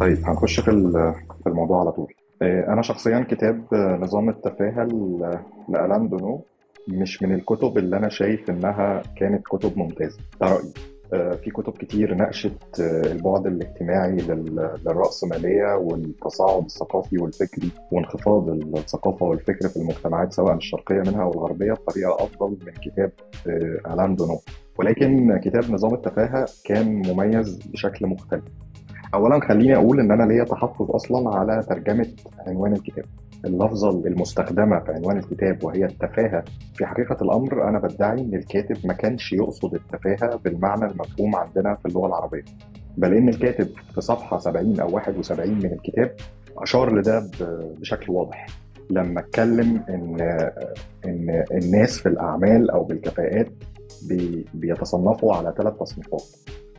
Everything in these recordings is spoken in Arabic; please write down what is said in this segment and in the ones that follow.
طيب هنخش في الموضوع على طول. آه، أنا شخصيا كتاب آه، نظام التفاهة ل- لألان دونو مش من الكتب اللي أنا شايف إنها كانت كتب ممتازة. ده رأيي. آه، في كتب كتير ناقشت آه، البعد الاجتماعي لل- للرأسمالية والتصاعد الثقافي والفكري وانخفاض الثقافة والفكر في المجتمعات سواء الشرقية منها أو الغربية بطريقة أفضل من كتاب آه، ألان دونو. ولكن كتاب نظام التفاهة كان مميز بشكل مختلف. اولا خليني أقول إن أنا ليا تحفظ أصلا على ترجمة عنوان الكتاب. اللفظه المستخدمة في عنوان الكتاب وهي التفاهة. في حقيقة الأمر أنا بدعي إن الكاتب ما كانش يقصد التفاهة بالمعنى المفهوم عندنا في اللغة العربية. بل إن الكاتب في صفحة 70 أو 71 من الكتاب أشار لده بشكل واضح. لما اتكلم إن إن الناس في الأعمال أو بالكفاءات بي- بيتصنفوا على ثلاث تصنيفات.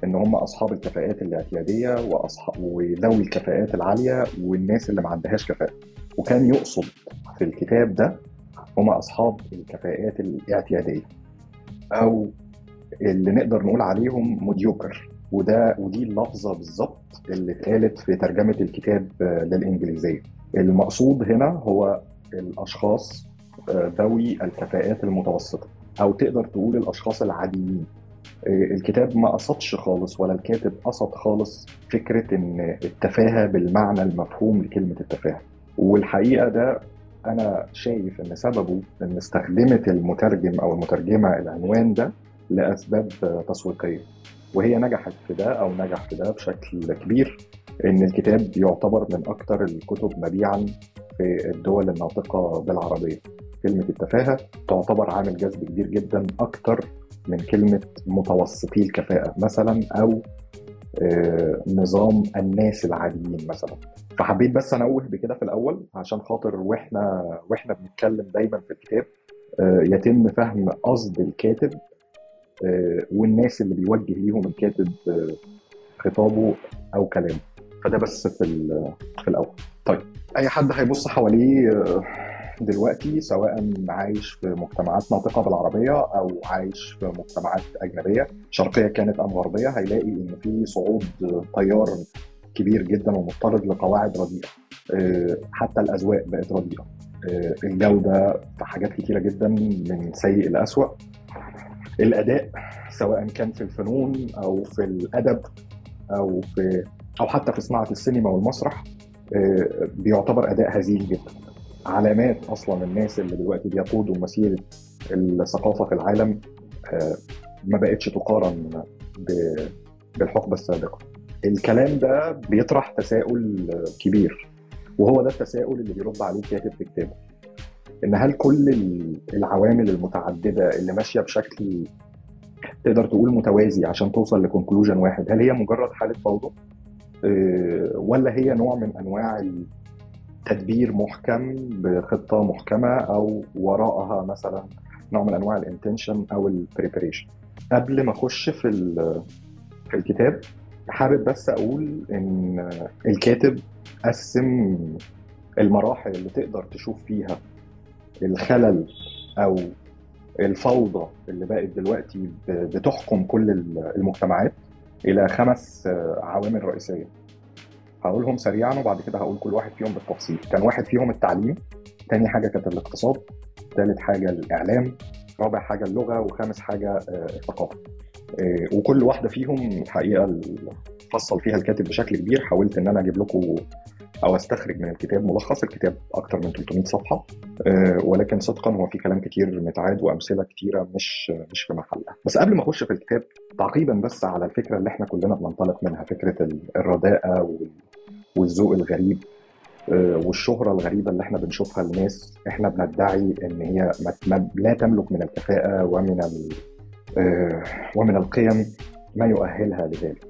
إن هم أصحاب الكفاءات الاعتيادية واصحاب وذوي الكفاءات العالية والناس اللي ما عندهاش كفاءة. وكان يقصد في الكتاب ده هم أصحاب الكفاءات الاعتيادية أو اللي نقدر نقول عليهم مديوكر. وده ودي اللفظة بالظبط اللي اتقالت في ترجمة الكتاب آه، للإنجليزية. المقصود هنا هو الأشخاص آه، ذوي الكفاءات المتوسطة. أو تقدر تقول الأشخاص العاديين. الكتاب ما قصدش خالص ولا الكاتب قصد خالص فكرة إن التفاهة بالمعنى المفهوم لكلمة التفاهة. والحقيقة ده أنا شايف إن سببه إن استخدمت المترجم أو المترجمة العنوان ده لأسباب تسويقية وهي نجحت في ده أو نجح في ده بشكل كبير إن الكتاب يعتبر من أكثر الكتب مبيعا في الدول الناطقة بالعربية. كلمة التفاهة تعتبر عامل جذب كبير جدا أكتر من كلمة متوسطي الكفاءة مثلا آه، نظام الناس العاديين مثلا. فحبيت بس انوه بكده في الأول عشان خاطر وإحنا وإحنا بنتكلم دايما في الكتاب آه، يتم فهم قصد الكاتب آه، والناس اللي بيوجه ليهم الكاتب آه، خطابه أو كلامه. فده بس في في الأول. طيب أي حد هيبص حواليه آه، دلوقتي سواء عايش في مجتمعات ناطقة بالعربية أو عايش في مجتمعات أجنبية. شرقية كانت أم غربية هيلاقي إن في صعود تيار كبير جدا ومضطرد لقواعد رديئة. آه، حتى الأذواق بقت رديئة. آه، الجودة في حاجات كتيرة جدا من سيء لاسوء الأداء سواء كان في الفنون أو في الأدب أو في أو حتى في صناعة السينما والمسرح آه، بيعتبر أداء هزيل جدا. علامات أصلا الناس اللي دلوقتي بيقودوا مسيرة الثقافة في العالم آه، ما بقتش تقارن بالحقبة السابقة. الكلام ده بيطرح تساؤل كبير وهو ده التساؤل اللي بيرد عليه الكاتب في كتابه. إن هل كل ال- العوامل المتعددة اللي ماشية بشكل تقدر تقول متوازي عشان توصل ل conclusion واحد هل هي مجرد حالة فوضى؟ آه، ولا هي نوع من أنواع تدبير محكم بخطة محكمة أو وراءها مثلا نوع من أنواع ال intention أو ال preparation قبل ما أخش في في الكتاب حابب بس أقول إن الكاتب قسم المراحل اللي تقدر تشوف فيها الخلل أو الفوضى اللي بقت دلوقتي بتحكم كل المجتمعات إلى خمس عوامل رئيسية. هقولهم سريعا وبعد كده هقول كل واحد فيهم بالتفصيل. كان واحد فيهم التعليم تاني حاجة كانت الاقتصاد ثالث حاجة الإعلام رابع حاجة اللغة وخامس حاجة آه، الثقافة. آه، وكل واحدة فيهم الحقيقة ال- فصل فيها الكاتب بشكل كبير. حاولت إن أنا أجيب لكم أو أستخرج من الكتاب ملخص. الكتاب أكتر من 300 صفحة. آه، ولكن صدقا هو في كلام كتير متعاد وأمثلة كتيرة مش مش في محلها. بس قبل ما أخش في الكتاب تعقيبا بس على الفكرة اللي إحنا كلنا بننطلق منها فكرة ال- الرداءة والذوق الغريب آه، والشهرة الغريبة اللي إحنا بنشوفها لناس إحنا بندعي إن هي لا تملك من الكفاءة ومن آه، ومن القيم ما يؤهلها لذلك.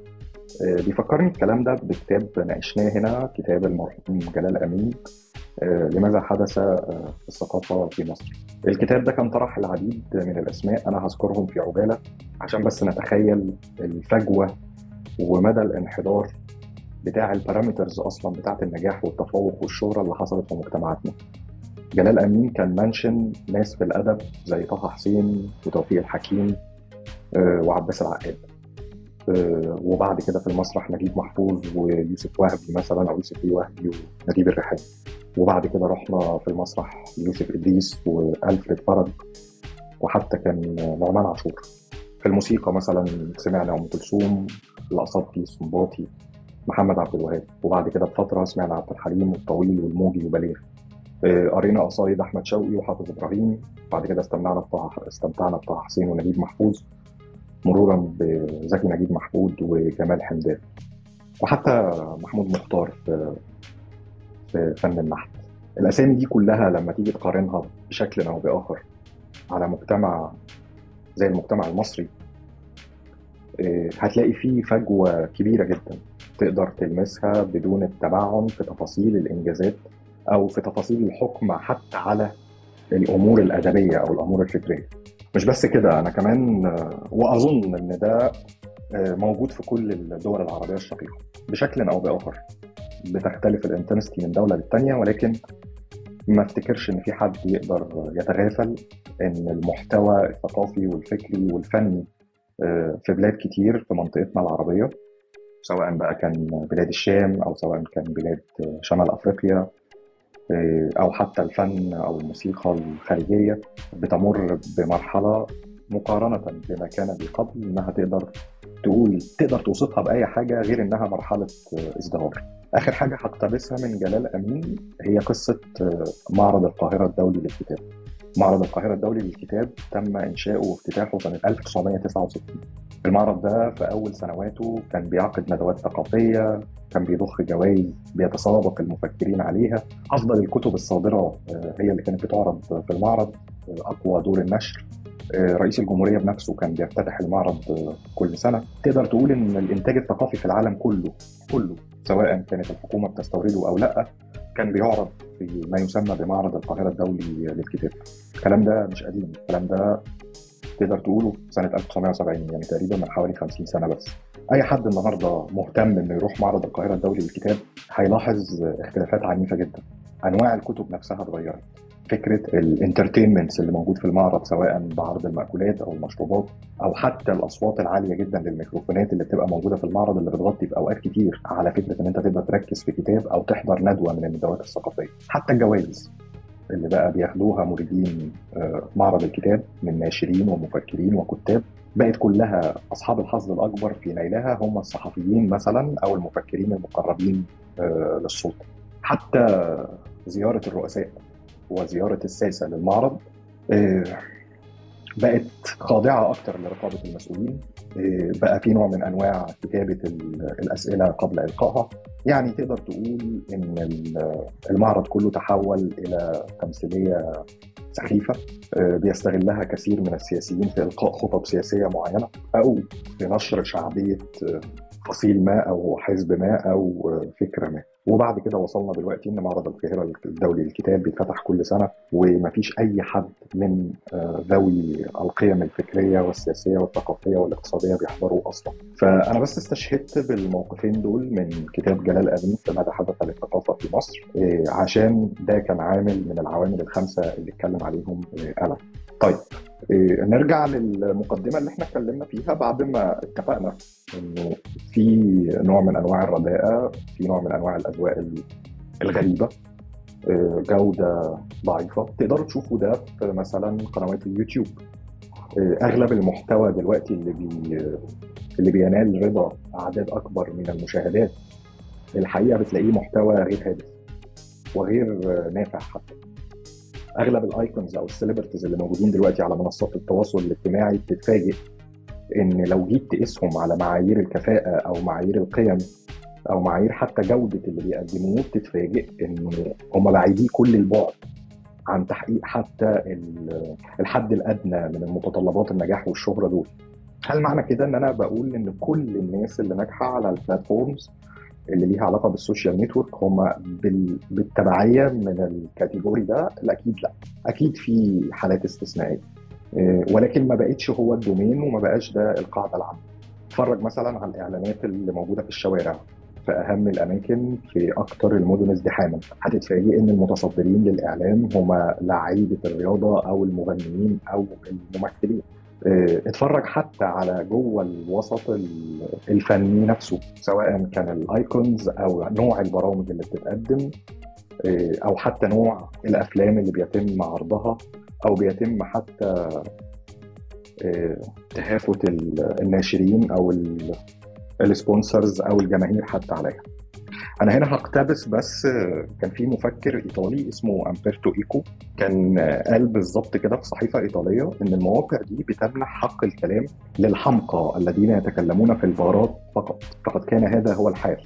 آه، بيفكرني الكلام ده بكتاب ناقشناه هنا كتاب المرحوم جلال أمين آه، لماذا حدث في الثقافة في مصر. الكتاب ده كان طرح العديد من الأسماء أنا هذكرهم في عجالة عشان بس نتخيل الفجوة ومدى الانحدار بتاع البارامترز أصلا بتاعة النجاح والتفوق والشهرة اللي حصلت في مجتمعاتنا. جلال أمين كان منشن ناس في الأدب زي طه حسين وتوفيق الحكيم آه، وعباس العقاد. آه، وبعد كده في المسرح نجيب محفوظ ويوسف وهبي مثلا أو يوسف بيه وهبي ونجيب الريحاني وبعد كده رحنا في المسرح يوسف إدريس وألفريد فرج وحتى كان نعمان عاشور. في الموسيقى مثلا سمعنا أم كلثوم الأصابتي السنباطي. محمد عبد الوهاب وبعد كده بفترة سمعنا عبد الحليم والطويل والموجي وبليغ آه، قرينا قصايد أحمد شوقي وحافظ إبراهيم بعد كده استمتعنا بطه استمتعنا بطه حسين ونجيب محفوظ. مرورا بزكي نجيب محمود وجمال حمدان. وحتى محمود مختار في في فن النحت. الأسامي دي كلها لما تيجي تقارنها بشكل أو بآخر على مجتمع زي المجتمع المصري آه، هتلاقي فيه فجوة كبيرة جدا. تقدر تلمسها بدون التبعن في تفاصيل الإنجازات أو في تفاصيل الحكم حتى على الأمور الأدبية أو الأمور الفكرية. مش بس كده أنا كمان وأظن إن ده آه، موجود في كل الدول العربية الشقيقة بشكل أو بآخر. بتختلف الانتنستي من دولة للتانية ولكن ما افتكرش إن في حد يقدر يتغافل إن المحتوى الثقافي والفكري والفني آه، في بلاد كتير في منطقتنا العربية سواء بقى كان بلاد الشام أو سواء كان بلاد شمال أفريقيا آه، أو حتى الفن أو الموسيقى الخارجية بتمر بمرحلة مقارنة بما كان قبل إنها تقدر تقول تقدر توصفها بأي حاجة غير إنها مرحلة ازدهار. آخر حاجة هقتبسها من جلال أمين هي قصة آه، معرض القاهرة الدولي للكتاب. معرض القاهرة الدولي للكتاب تم إنشاؤه وافتتاحه سنة 1969 المعرض ده في أول سنواته كان بيعقد ندوات ثقافية كان بيضخ جوائز بيتسابق المفكرين عليها. أفضل الكتب الصادرة آه، هي اللي كانت بتعرض في المعرض آه، أقوى دور النشر. آه، رئيس الجمهورية بنفسه كان بيفتتح المعرض كل سنة. تقدر تقول إن الإنتاج الثقافي في العالم كله كله سواء كانت الحكومة بتستورده أو لأ كان بيعرض في ما يسمى بمعرض القاهرة الدولي للكتاب. الكلام ده مش قديم الكلام ده تقدر تقوله سنة 1970 يعني تقريبا من حوالي 50 سنة بس. أي حد النهارده مهتم إنه يروح معرض القاهرة الدولي للكتاب هيلاحظ اختلافات عنيفة جدا. أنواع الكتب نفسها اتغيرت. فكرة الانترتينمنتس اللي موجود في المعرض سواء بعرض المأكولات أو المشروبات أو حتى الأصوات العالية جدا للميكروفونات اللي بتبقى موجودة في المعرض اللي بتغطي في أوقات كتير على فكرة إن أنت تقدر تركز في كتاب أو تحضر ندوة من الندوات الثقافية. حتى الجوائز اللي بقى بياخدوها موردين آه، معرض الكتاب من ناشرين ومفكرين وكتاب بقت كلها أصحاب الحظ الأكبر في نيلها هم الصحفيين مثلا أو المفكرين المقربين آه، للسلطه حتى زيارة الرؤساء. وزيارة الساسه للمعرض آه، بقت خاضعة أكثر لرقابة المسؤولين بقى في نوع من أنواع كتابة الأسئلة قبل إلقائها. يعني تقدر تقول إن المعرض كله تحول إلى تمثيلية سخيفة آه، بيستغلها كثير من السياسيين في إلقاء خطب سياسية معينة أو في نشر شعبية آه، فصيل ما أو حزب ما أو آه، فكره ما. وبعد كده وصلنا دلوقتي إن معرض القاهرة الدولي للكتاب بيتفتح كل سنة ومفيش أي حد من آه، ذوي القيم الفكرية والسياسية والثقافية والاقتصادية بيحضروا أصلا. فأنا بس استشهدت بالموقفين دول من كتاب جلال امين ماذا حدث للثقافه في مصر آه، عشان ده كان عامل من العوامل الخمسة اللي اتكلم عليهم أنا طيب إيه، نرجع للمقدمة اللي إحنا اتكلمنا فيها بعد ما اتفقنا إنه في نوع من أنواع الرداءة في نوع من أنواع الاذواق الغريبة إيه، جودة ضعيفة. تقدروا تشوفوا ده في مثلا قنوات اليوتيوب. إيه، أغلب المحتوى دلوقتي اللي بي اللي بينال رضا أعداد أكبر من المشاهدات الحقيقة بتلاقيه محتوى غير هادف وغير نافع حتى. أغلب ال icons أو ال celebrities اللي موجودين دلوقتي على منصات التواصل الاجتماعي بتتفاجئ إن لو جيت تقيسهم على معايير الكفاءة أو معايير القيم أو معايير حتى جودة اللي بيقدموه بتتفاجئ إن هم بعيدين كل البعد عن تحقيق حتى الحد الأدنى من المتطلبات النجاح والشهرة دول. هل معنى كده إن أنا بقول إن كل الناس اللي ناجحة على ال platforms اللي ليها علاقة بال social network هم بالتبعية من ال category ده أكيد لا. أكيد في حالات استثنائية. آه، ولكن ما بقتش هو ال domain وما بقاش ده القاعدة العامة. اتفرج مثلا على الإعلانات اللي موجودة في الشوارع في أهم الأماكن في أكتر المدن ازدحاما. هتتفاجئ إن المتصدرين للإعلان هم لعيبة الرياضة أو المغنيين أو الممثلين. اتفرج حتى على جوه الوسط الفني نفسه سواء كان ال icons أو نوع البرامج اللي بتتقدم آه، أو حتى نوع الأفلام اللي بيتم عرضها أو بيتم حتى آه، تهافت الناشرين أو ال sponsors أو الجماهير حتى عليها. أنا هنا هقتبس بس كان في مفكر إيطالي اسمه أمبرتو إيكو. كان قال بالظبط كده في صحيفة إيطالية إن المواقع دي بتمنح حق الكلام للحمقى الذين يتكلمون في البارات فقط. فقد كان هذا هو الحال.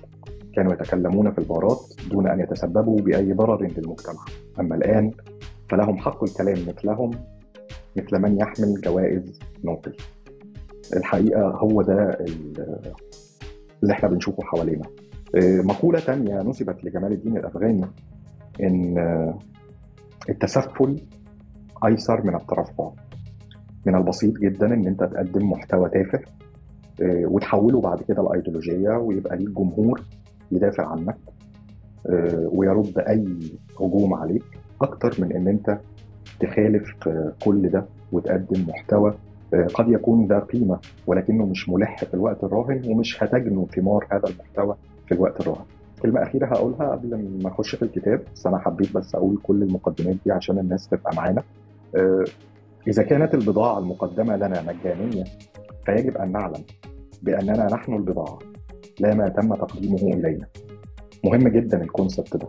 كانوا يتكلمون في البارات دون أن يتسببوا بأي ضرر للمجتمع. أما الآن فلهم حق الكلام مثلهم مثل من يحمل جوائز نوبل. الحقيقة هو ده اللي إحنا بنشوفه حوالينا. مقولة تانية نسبت لجمال الدين الأفغاني إن آه، التسفل أيسر من الترفع من البسيط جدا إن أنت تقدم محتوى تافه آه، وتحوله بعد كده لأيديولوجية ويبقى ليك جمهور يدافع عنك ويرد أي هجوم عليك أكتر من إن أنت تخالف كل ده وتقدم محتوى قد يكون ذا قيمة ولكنه مش ملح في الوقت الراهن ومش هتجنوا ثمار هذا المحتوى في الوقت الراهن. كلمة أخيرة هقولها قبل ما أخش في الكتاب بس أنا حبيت بس أقول كل المقدمات دي عشان الناس تبقى معانا. آه، إذا كانت البضاعة المقدمة لنا مجانية فيجب أن نعلم بأننا نحن البضاعة لا ما تم تقديمه إلينا. مهم جدا الكونسبت ده.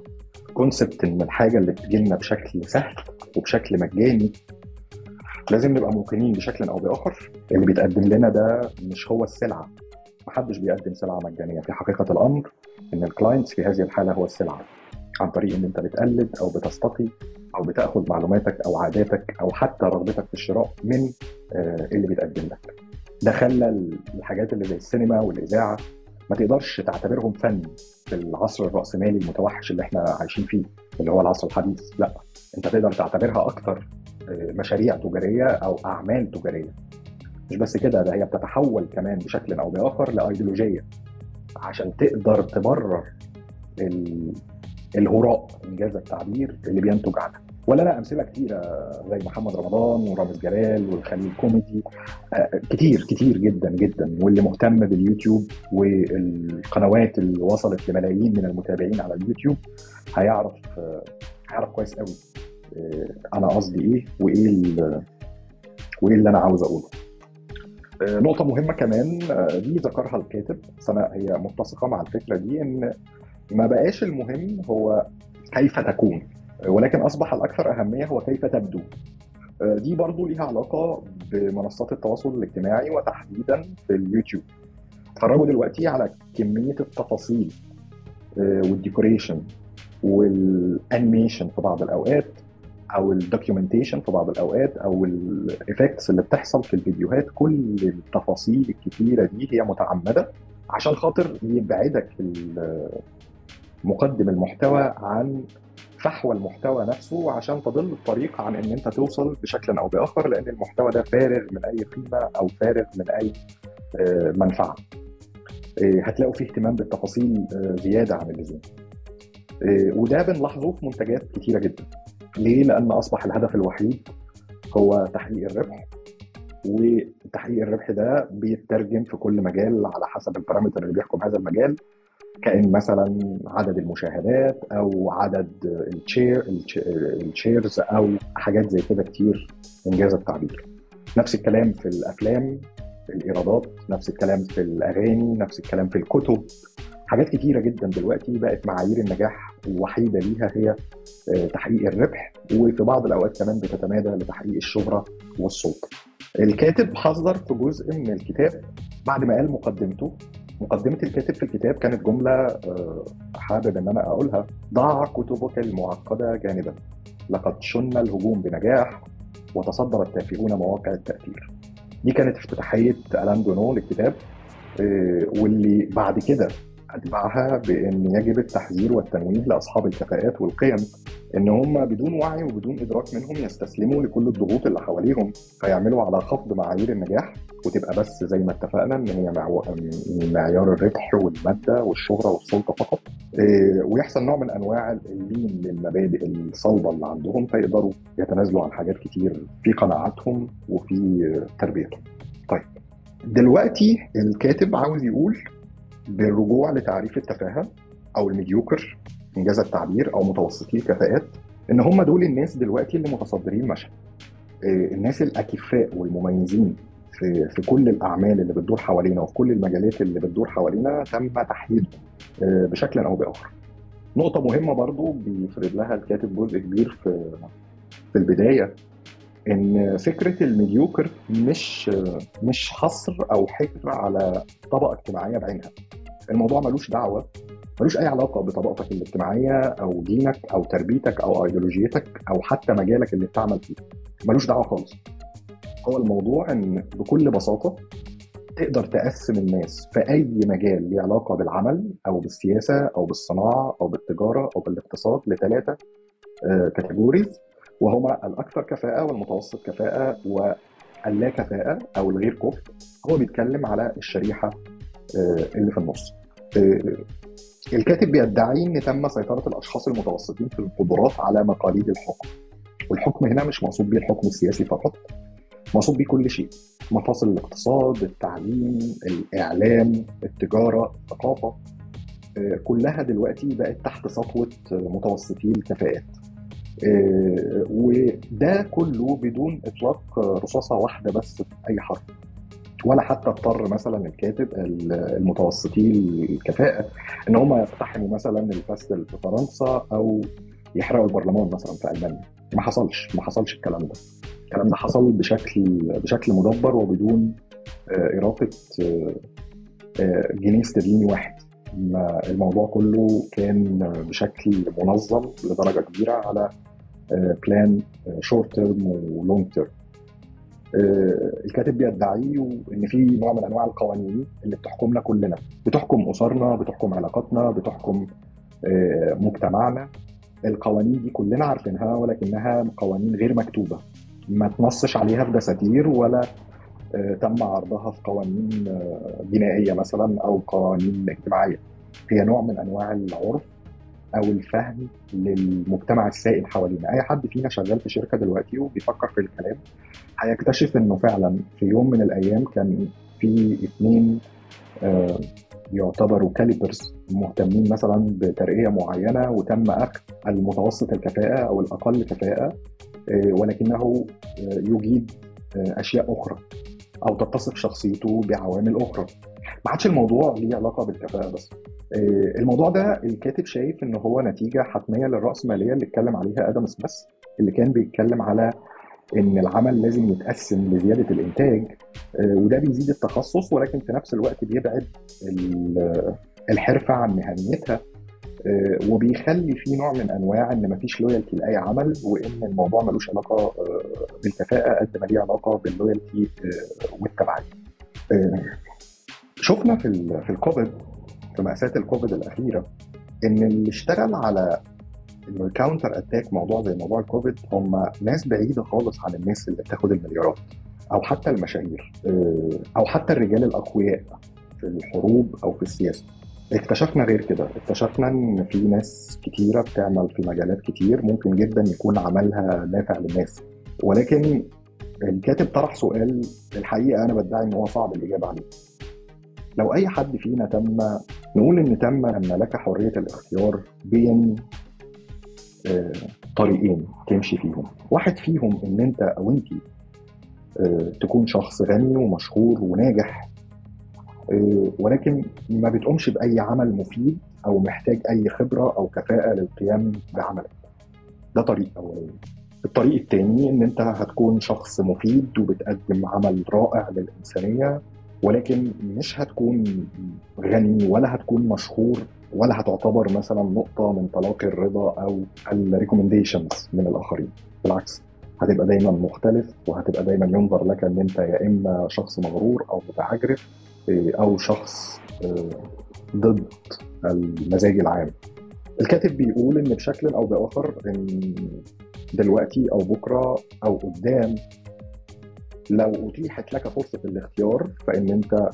كونسبت إن الحاجة اللي بتجيلنا بشكل سهل وبشكل مجاني لازم نبقى موقنين بشكل أو بآخر. اللي بيتقدم لنا ده مش هو السلعة. محدش بيقدم سلعة مجانية. في حقيقة الأمر إن الكلاينتس في هذه الحالة هو السلعة. عن طريق إن أنت بتقلد أو بتستقي أو بتأخذ معلوماتك أو عاداتك أو حتى رغبتك في الشراء من آه، اللي بيتقدم لك. ده خلى الحاجات اللي زي السينما والإذاعة. ما تقدرش تعتبرهم فن في العصر الرأسمالي المتوحش اللي إحنا عايشين فيه اللي هو العصر الحديث. لا أنت تقدر تعتبرها أكتر آه، مشاريع تجارية أو أعمال تجارية. مش بس كده ده هي بتتحول كمان بشكل أو بآخر لأيديولوجية عشان تقدر تبرر الهراء إنجاز التعبير اللي بينتج عنها. ولا لا أمثلة كتيرة زي محمد رمضان ورامز جلال والخليل كوميدي. آه، كتير كتير جدا جدا. واللي مهتم باليوتيوب والقنوات اللي وصلت لملايين من المتابعين على اليوتيوب هيعرف هيعرف كويس قوي آه، أنا قصدي إيه وإيه وإيه اللي أنا عاوز أقوله. نقطة مهمة كمان دي ذكرها الكاتب أنا هي متسقة مع الفكرة دي إن ما بقاش المهم هو كيف تكون ولكن أصبح الأكثر أهمية هو كيف تبدو. آه، دي برضو ليها علاقة بمنصات التواصل الاجتماعي وتحديدا في اليوتيوب. اتفرجوا دلوقتي على كمية التفاصيل آه، وال decoration وال animation في بعض الأوقات أو ال documentation في بعض الأوقات أو ال effects اللي بتحصل في الفيديوهات كل التفاصيل الكتيرة دي هي متعمدة عشان خاطر يبعدك مقدم المحتوى عن فحوى المحتوى نفسه عشان تضل الطريق عن إن أنت توصل بشكل أو بآخر لأن المحتوى ده فارغ من أي قيمة أو فارغ من أي آه، منفعة. آه، هتلاقوا فيه اهتمام بالتفاصيل آه، زيادة عن اللزوم. وده بنلاحظه في منتجات كتيرة جدا. ليه؟ لأن أصبح الهدف الوحيد هو تحقيق الربح. وتحقيق الربح ده بيترجم في كل مجال على حسب ال parameter اللي بيحكم هذا المجال. كأن مثلا عدد المشاهدات أو عدد ال share ال shares أو حاجات زي كده كتير. إنجاز التعبير. نفس الكلام في الأفلام الإيرادات نفس الكلام في الأغاني نفس الكلام في الكتب. حاجات كتيرة جدا دلوقتي بقت معايير النجاح الوحيدة ليها هي آه، تحقيق الربح وفي بعض الأوقات كمان بتتمادى لتحقيق الشهرة والسلطه. الكاتب حذر في جزء من الكتاب بعد ما قال مقدمته. مقدمة الكاتب في الكتاب كانت جملة آه، حابب إن أنا أقولها. ضع كتبك المعقدة جانبا. لقد شن الهجوم بنجاح وتصدر التافهون مواقع التأثير. دي كانت افتتاحية ألان دونو للكتاب آه، واللي بعد كده أتبعها بأن يجب التحذير والتنويه لأصحاب الكفاءات والقيم إن هم بدون وعي وبدون إدراك منهم يستسلموا لكل الضغوط اللي حواليهم فيعملوا على خفض معايير النجاح وتبقى بس زي ما اتفقنا إن هي معيار الربح والمادة والشهرة والسلطة فقط إيه، ويحصل نوع من أنواع اللين للمبادئ الصلبة اللي عندهم فيقدروا يتنازلوا عن حاجات كتير في قناعاتهم وفي تربيتهم. طيب دلوقتي الكاتب عاوز يقول بالرجوع لتعريف التفاهة أو الميديوكر انجاز التعبير أو متوسطي الكفاءات إن هم دول الناس دلوقتي اللي متصدرين المشهد آه، الناس الأكفاء والمميزين في في كل الأعمال اللي بتدور حوالينا وفي كل المجالات اللي بتدور حوالينا تم تحديدهم آه، بشكل أو بآخر. نقطة مهمة برضو بيفرد لها الكاتب جزء كبير في في البداية إن فكرة ال mediocre مش مش حصر أو حكر على طبقة اجتماعية بعينها. الموضوع ملوش دعوة ملوش أي علاقة بطبقتك الاجتماعية أو دينك أو تربيتك أو ايديولوجيتك أو حتى مجالك اللي بتعمل فيه. ملوش دعوة خالص. هو الموضوع إن بكل بساطة تقدر تقسم الناس في أي مجال ليه علاقة بالعمل أو بالسياسة أو بالصناعة أو بالتجارة أو بالاقتصاد لثلاثه كاتيجوريز وهما الأكثر كفاءة والمتوسط كفاءة واللا كفاءة أو الغير كفء. هو بيتكلم على الشريحة آه، اللي في النص. آه، الكاتب بيدعي إن تم سيطرة الأشخاص المتوسطين في القدرات على مقاليد الحكم. والحكم هنا مش مقصود بيه الحكم السياسي فقط مقصود بيه كل شيء. مفاصل الاقتصاد التعليم الإعلام التجارة الثقافة آه، كلها دلوقتي بقت تحت سطوة متوسطي الكفاءات. وده كله بدون إطلاق رصاصة واحدة بس في أي حرف. ولا حتى اضطر مثلا الكاتب المتوسطي الكفاءة إن هم يقتحموا مثلا الفاستل في فرنسا أو يحرقوا البرلمان مثلا في ألمانيا. ما حصلش ما حصلش الكلام ده. الكلام ده حصل بشكل بشكل مدبر وبدون آه، إراقة آه، جنيه استرليني واحد. الموضوع كله كان بشكل منظم لدرجة كبيرة على plan short term و long term الكاتب بيدعيه إن في نوع من أنواع القوانين اللي بتحكمنا كلنا. بتحكم أسرنا بتحكم علاقاتنا بتحكم آه، مجتمعنا. القوانين دي كلنا عارفينها ولكنها قوانين غير مكتوبة. ما تنصش عليها في دساتير ولا آه، تم عرضها في قوانين آه، جنائيه مثلا أو قوانين اجتماعية. هي نوع من أنواع العرف أو الفهم للمجتمع السائل حوالينا. أي حد فينا شغال في شركة دلوقتي وبيفكر في الكلام هيكتشف إنه فعلا في يوم من الأيام كان في اثنين آه، يعتبروا كاليبرز مهتمين مثلا بترقية معينة وتم اخذ المتوسط الكفاءة أو الأقل كفاءة آه، ولكنه آه، يجيد أشياء أخرى أو تتصف شخصيته بعوامل أخرى. ما عادش الموضوع ليه علاقة بالكفاءة بس. الموضوع ده الكاتب شايف إن هو نتيجة حتمية للراسماليه اللي اتكلم عليها آدم سميث اللي كان بيتكلم على إن العمل لازم يتقسم لزيادة الإنتاج آه، وده بيزيد التخصص ولكن في نفس الوقت بيبعد الحرفة عن مهنيتها آه، وبيخلي في نوع من أنواع إن مفيش loyalty لأي عمل وإن الموضوع ملوش علاقة بالكفاءة قد ما ليه علاقة بال loyalty والتبعية. شفنا في في الكوفيد في مأساة الكوفيد الأخيرة إن اللي اشتغل على انه ال counter attack موضوع زي موضوع الكوفيد هم ناس بعيدة خالص عن الناس اللي بتاخد المليارات أو حتى المشاهير آه، أو حتى الرجال الأقوياء في الحروب أو في السياسة. اكتشفنا غير كده. اكتشفنا إن في ناس كتيرة بتعمل في مجالات كتير ممكن جدا يكون عملها نافع للناس. ولكن الكاتب طرح سؤال الحقيقة أنا بدعي إن هو صعب الإجابة عليه. لو أي حد فينا تم نقول إن تم ان لك حرية الاختيار بين آه، طريقين تمشي فيهم. واحد فيهم إن أنت أو انت آه، تكون شخص غني ومشهور وناجح آه، ولكن ما بتقومش بأي عمل مفيد أو محتاج أي خبرة أو كفاءة للقيام بعملك. ده طريق أولاني. الطريق الثاني إن أنت هتكون شخص مفيد وبتقدم عمل رائع للإنسانية ولكن مش هتكون غني ولا هتكون مشهور ولا هتعتبر مثلا نقطة من تلاقي الرضا أو الريكومنديشنز من الآخرين. بالعكس هتبقى دايما مختلف وهتبقى دايما ينظر لك إن أنت يا إما شخص مغرور أو متعجرف آه، أو شخص آه، ضد المزاج العام. الكاتب بيقول إن بشكل أو بآخر إن دلوقتي أو بكرة أو قدام لو أتيحت لك فرصة الاختيار فإن أنت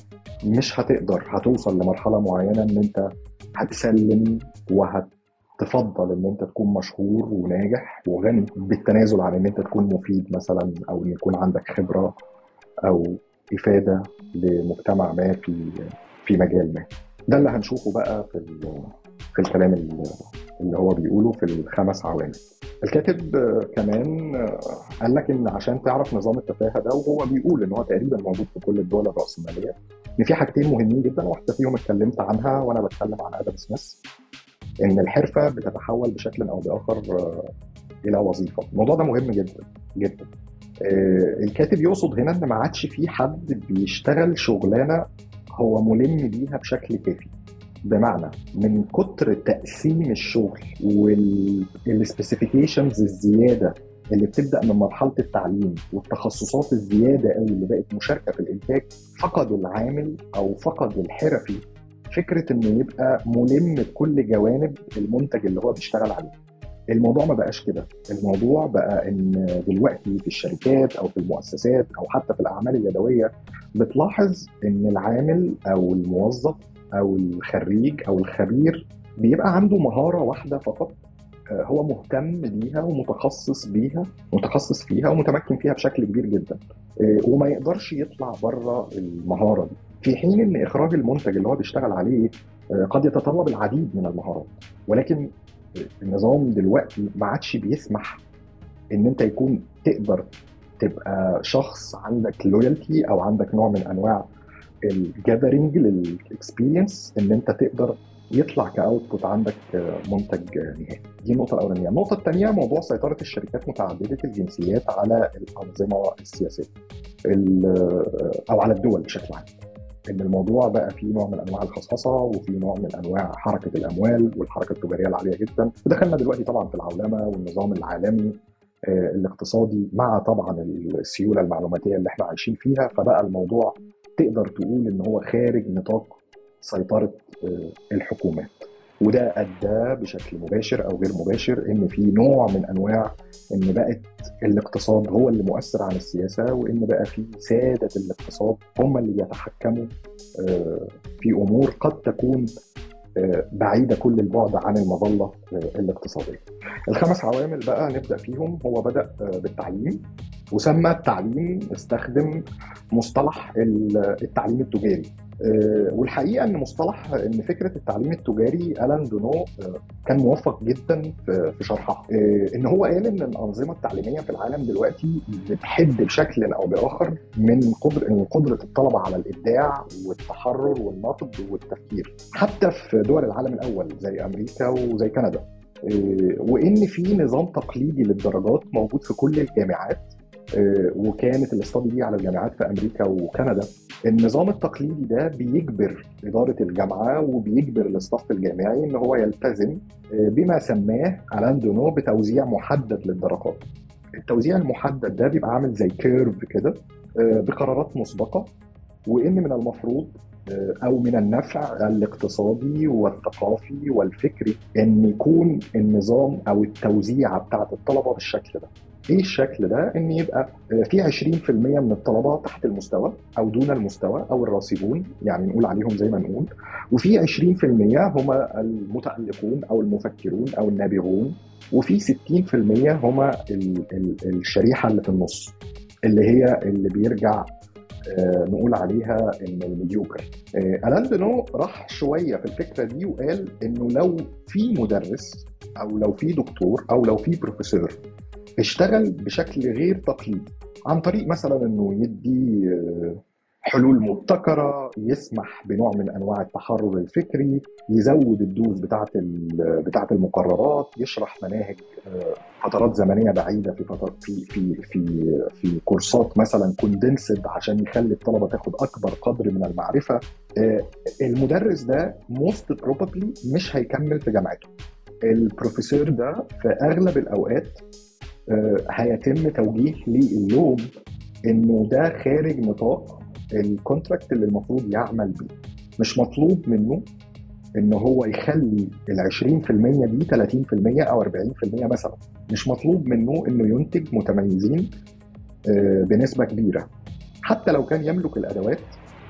مش هتقدر هتوصل لمرحلة معينة إن أنت هتسلم وهتفضل إن أنت تكون مشهور وناجح وغني بالتنازل عن إن أنت تكون مفيد مثلا أو إن يكون عندك خبرة أو إفادة لمجتمع ما في في مجال ما. ده اللي هنشوفه بقى في في الكلام اللي هو بيقوله في الخمس عوامل. الكاتب كمان قال لك إن عشان تعرف نظام التفاهة ده وهو بيقول إن هو تقريبا موجود في كل الدول الرأسمالية إن في حاجتين مهمين جدا واحدة فيهم اتكلمت عنها وأنا بتكلم عن آدم سميث إن الحرفة بتتحول بشكل أو بآخر إلى وظيفة. الموضوع ده مهم جدا جدا. الكاتب يقصد هنا إن ما عادش في حد بيشتغل شغلانة هو ملم بيها بشكل كافي. بمعنى من كتر تقسيم الشغل وال specifications الزيادة اللي بتبدأ من مرحلة التعليم والتخصصات الزيادة قوي اللي بقت مشاركة في الإنتاج فقد العامل أو فقد الحرفي فكرة إنه يبقى ملم بكل جوانب المنتج اللي هو بيشتغل عليه. الموضوع ما بقاش كده. الموضوع بقى إن دلوقتي في الشركات أو في المؤسسات أو حتى في الأعمال اليدوية بتلاحظ إن العامل أو الموظف أو الخريج أو الخبير بيبقى عنده مهارة واحدة فقط هو مهتم بيها ومتخصص بيها متخصص فيها ومتمكن فيها بشكل كبير جدا وما يقدرش يطلع بره المهارة دي. في حين إن إخراج المنتج اللي هو بيشتغل عليه قد يتطلب العديد من المهارات ولكن النظام دلوقتي ما عادش بيسمح إن أنت يكون تقدر تبقى شخص عندك loyalty أو عندك نوع من أنواع ال gathering لل experience إن أنت تقدر يطلع ك output عندك منتج نهائي. دي النقطة الأولانية. النقطة الثانية موضوع سيطرة الشركات متعددة الجنسيات على الأنظمة السياسية أو على الدول بشكل عام. إن الموضوع بقى فيه نوع من أنواع الخصخصة وفي نوع من أنواع حركة الأموال والحركة التجارية العالية جدا. ودخلنا دلوقتي طبعا في العولمة والنظام العالمي الاقتصادي مع طبعا السيولة المعلوماتية اللي إحنا عايشين فيها. فبقى الموضوع تقدر تقول إن هو خارج نطاق سيطرة الحكومات. وده أدى بشكل مباشر أو غير مباشر إن في نوع من أنواع إن بقت الاقتصاد هو اللي مؤثر عن السياسة وإن بقى في سادة الاقتصاد هم اللي بيتحكموا في أمور قد تكون بعيدة كل البعد عن المظلة الاقتصادية. الخمس عوامل بقى نبدأ فيهم هو بدأ بالتعليم وسمى التعليم استخدم مصطلح التعليم التجاري والحقيقة إن مصطلح إن فكرة التعليم التجاري ألان دونو كان موفق جدا في شرحها. إن هو قال إن الأنظمة التعليمية في العالم دلوقتي بتحد بشكل أو بآخر من قدر قدرة الطلبة على الإبداع والتحرر والنقد والتفكير. حتى في دول العالم الأول زي أمريكا وزي كندا. وإن في نظام تقليدي للدرجات موجود في كل الجامعات. وكانت ال study دي على الجامعات في أمريكا وكندا. النظام التقليدي ده بيجبر إدارة الجامعة وبيجبر ال staff الجامعي إن هو يلتزم بما سماه ألان دونو بتوزيع محدد للدرجات التوزيع المحدد ده بيبقى عامل زي curve كده بقرارات مسبقة وإن من المفروض أو من النفع الاقتصادي والثقافي والفكري إن يكون النظام أو التوزيعة بتاعت الطلبة بالشكل ده. إيه الشكل ده؟ إن يبقى في 20% من الطلبة تحت المستوى أو دون المستوى أو الراسبون يعني نقول عليهم زي ما نقول وفي 20% هم المتألقون أو المفكرون أو النابغون وفي 60% هم ال ال الشريحة اللي في النص اللي هي اللي بيرجع نقول عليها إن الميديوكر ألان دينو راح شوية في الفكرة دي وقال إنه لو في مدرس أو لو في دكتور أو لو في بروفيسور اشتغل بشكل غير تقليدي عن طريق مثلا إنه يدي حلول مبتكرة يسمح بنوع من أنواع التحرر الفكري يزود ال dose بتاعه بتاعه المقررات يشرح مناهج فترات زمنية بعيدة في فتر في في في في كورسات مثلا condensed عشان يخلي الطلبة تاخد أكبر قدر من المعرفة. المدرس ده most probably مش هيكمل في جامعته. البروفيسور ده في أغلب الأوقات هيتم توجيه اللوم إنه ده خارج نطاق ال contract اللي المفروض يعمل بيه. مش مطلوب منه ان هو يخلي ال 20% دي 30% أو 40% مثلا. مش مطلوب منه إنه ينتج متميزين آه، بنسبة كبيرة. حتى لو كان يملك الأدوات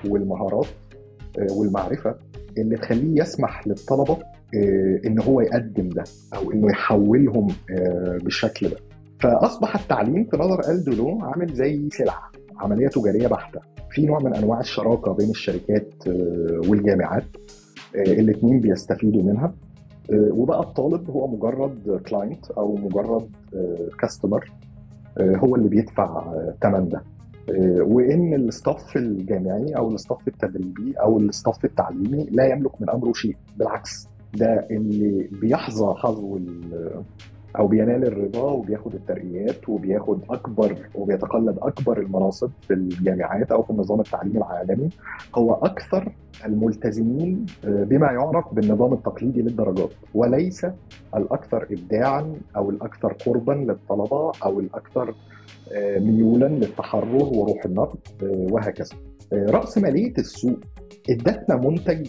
والمهارات آه، والمعرفة اللي تخليه يسمح للطلبة آه، إن هو يقدم ده أو إنه يحولهم بالشكل ده. فأصبح التعليم في نظر الدولو عامل زي سلعة عملية تجارية بحتة. في نوع من أنواع الشراكة بين الشركات والجامعات الاثنين بيستفيدوا منها. وبقى الطالب هو مجرد كلاينت أو مجرد customer آه، هو اللي بيدفع ثمن ده. آه، وإن ال staff الجامعي أو ال staff التدريبي أو ال staff التعليمي لا يملك من أمره شيء. بالعكس ده اللي بيحذو حذوه أو بينال الرضا وبياخد الترقيات وبياخد أكبر وبيتقلد أكبر المناصب في الجامعات أو في النظام التعليمي العالمي هو أكثر الملتزمين آه، بما يعرف بالنظام التقليدي للدرجات وليس الأكثر ابداعا أو الأكثر قربا للطلبة أو الأكثر آه، ميولا للتحرر وروح النقد آه، وهكذا. رأس مالية السوق ادتنا منتج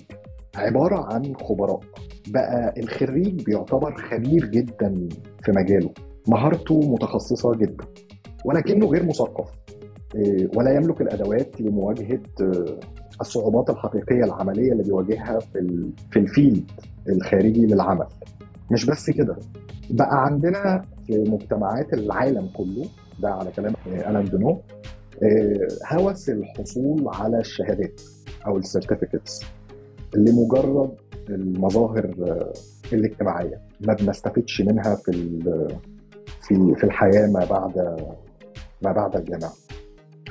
عبارة عن خبراء. بقى الخريج بيعتبر خبير جدا في مجاله. مهارته متخصصة جدا ولكنه غير مثقف إيه، ولا يملك الأدوات لمواجهة آه، الصعوبات الحقيقية العملية اللي بيواجهها في في الفيلد الخارجي للعمل. مش بس كده بقى عندنا في مجتمعات العالم كله ده على كلام ألان دونو آه، هوس الحصول على الشهادات أو ال certificates لمجرد المظاهر الاجتماعية ما بنستفدش منها في في في الحياة ما بعد ما بعد الجامعة.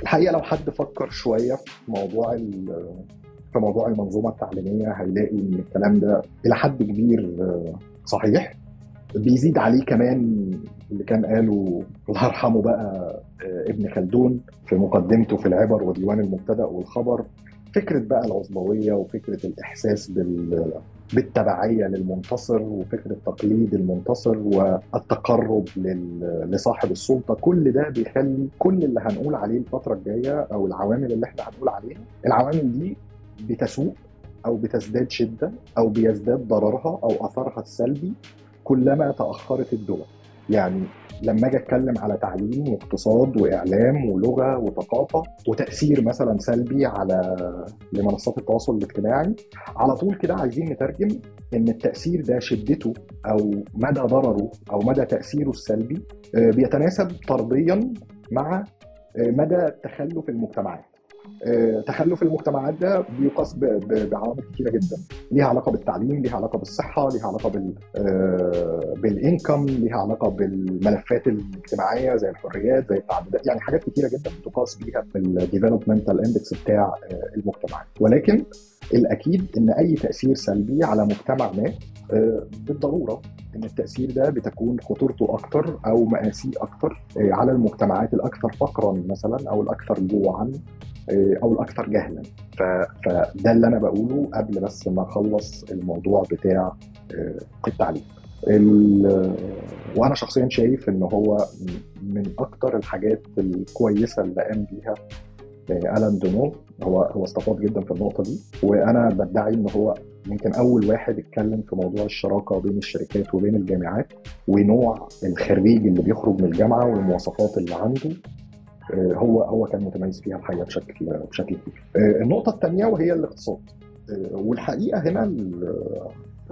الحقيقة لو حد فكر شوية في موضوع في موضوع المنظومة التعليمية هيلاقي إن الكلام ده إلى حد كبير صحيح بيزيد عليه كمان اللي كان قاله الله يرحمه بقى آه، ابن خلدون في مقدمته في العبر وديوان المبتدأ والخبر فكرة بقى العصبويه وفكرة الإحساس بال بالتبعية للمنتصر وفكرة تقليد المنتصر والتقرب لصاحب السلطة كل ده بيخلي كل اللي هنقول عليه الفترة الجاية أو العوامل اللي إحنا هنقول عليها العوامل دي بتسوء أو بتزداد شدة أو بيزداد ضررها أو اثرها السلبي كلما تأخرت الدول. يعني لما أجي اتكلم على تعليم واقتصاد واعلام ولغة وثقافة وتأثير مثلا سلبي على لمنصات التواصل الاجتماعي على طول كده عايزين نترجم إن التأثير ده شدته أو مدى ضرره أو مدى تأثيره السلبي آه، بيتناسب طرديا مع آه، مدى تخلف المجتمعات. تخلف المجتمعات ده بيقاس بعوامل كثيره جدا. ليها علاقة بالتعليم ليها علاقة بالصحة ليها علاقة بال آه، بال income ليها علاقة بالملفات الاجتماعية زي الحريات زي التعددات يعني حاجات كثيره جدا بتقاس بيها في ال developmental index بتاع آه، المجتمعات ولكن الأكيد إن أي تأثير سلبي على مجتمع ما بالضرورة إن التأثير ده بتكون خطورته أكتر أو مآسيه أكتر على المجتمعات الأكثر فقرا مثلا أو الأكثر جوعا. آه، أو الأكثر جهلا. فده اللي أنا بقوله قبل بس ما أخلص الموضوع بتاع التعليم وأنا شخصيا شايف إن هو من أكتر الحاجات الكويسة اللي قام بيها آه، ألان دونو هو هو استفاض جدا في النقطة دي. وأنا بدعي إن هو يمكن أول واحد اتكلم في موضوع الشراكة بين الشركات وبين الجامعات ونوع الخريج اللي بيخرج من الجامعة والمواصفات اللي عنده. هو هو كان متميز فيها الحقيقة بشكل بشكل كبير. آه، النقطة الثانية وهي الاقتصاد. آه، والحقيقة هنا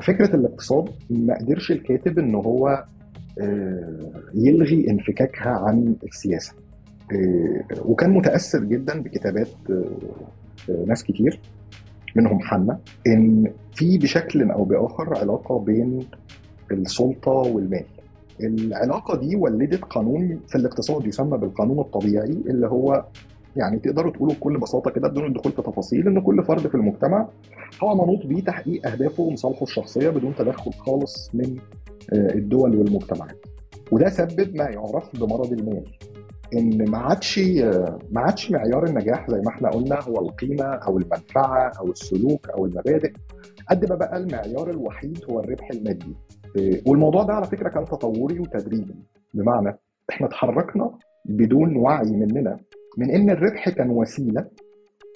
فكرة الاقتصاد ما قدرش الكاتب إن هو يلغي انفكاكها عن السياسة. وكان متأثر جدا بكتابات ناس كتير منهم حنا إن في بشكل أو بآخر علاقة بين السلطة والمال. العلاقة دي ولدت قانون في الاقتصاد يسمى بالقانون الطبيعي اللي هو يعني تقدروا تقولوا بكل بساطة كده بدون الدخول في تفاصيل إن كل فرد في المجتمع هو منوط بيه تحقيق أهدافه ومصالحه الشخصية بدون تدخل خالص من آه، الدول والمجتمعات. وده سبب ما يعرف بمرض المال. إن ما عادش آه، ما عادش معيار النجاح زي ما إحنا قلنا هو القيمة أو المنفعة أو السلوك أو المبادئ قد ما بقى المعيار الوحيد هو الربح المادي والموضوع ده على فكرة كان تطوري وتدريجي بمعنى إحنا اتحركنا بدون وعي مننا من إن الربح كان وسيلة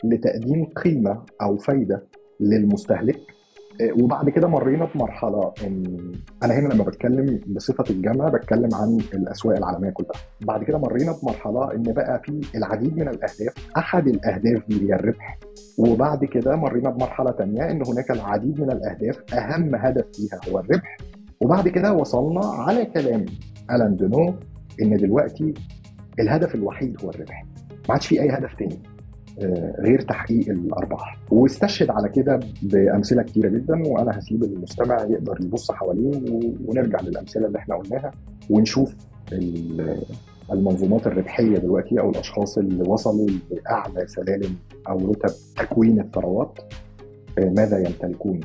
لتقديم قيمة أو فايدة للمستهلك. آه، وبعد كده مرينا بمرحلة إن أنا هنا لما بتكلم بصفة الجامعة بتكلم عن الأسواق العالمية كلها. بعد كده مرينا بمرحلة إن بقى في العديد من الأهداف أحد الأهداف دي هي الربح. وبعد كده مرينا بمرحلة ثانية إن هناك العديد من الأهداف أهم هدف فيها هو الربح. وبعد كده وصلنا على كلام ألان دونو إن دلوقتي الهدف الوحيد هو الربح. ما عادش في أي هدف تاني آه، غير تحقيق الأرباح. واستشهد على كده بأمثلة كتيرة جدا وأنا هسيب المستمع يقدر يبص حواليه ونرجع للأمثلة اللي إحنا قلناها ونشوف المنظومات الربحية دلوقتي أو الأشخاص اللي وصلوا لأعلى سلالم أو رتب تكوين الثروات آه، ماذا يمتلكون؟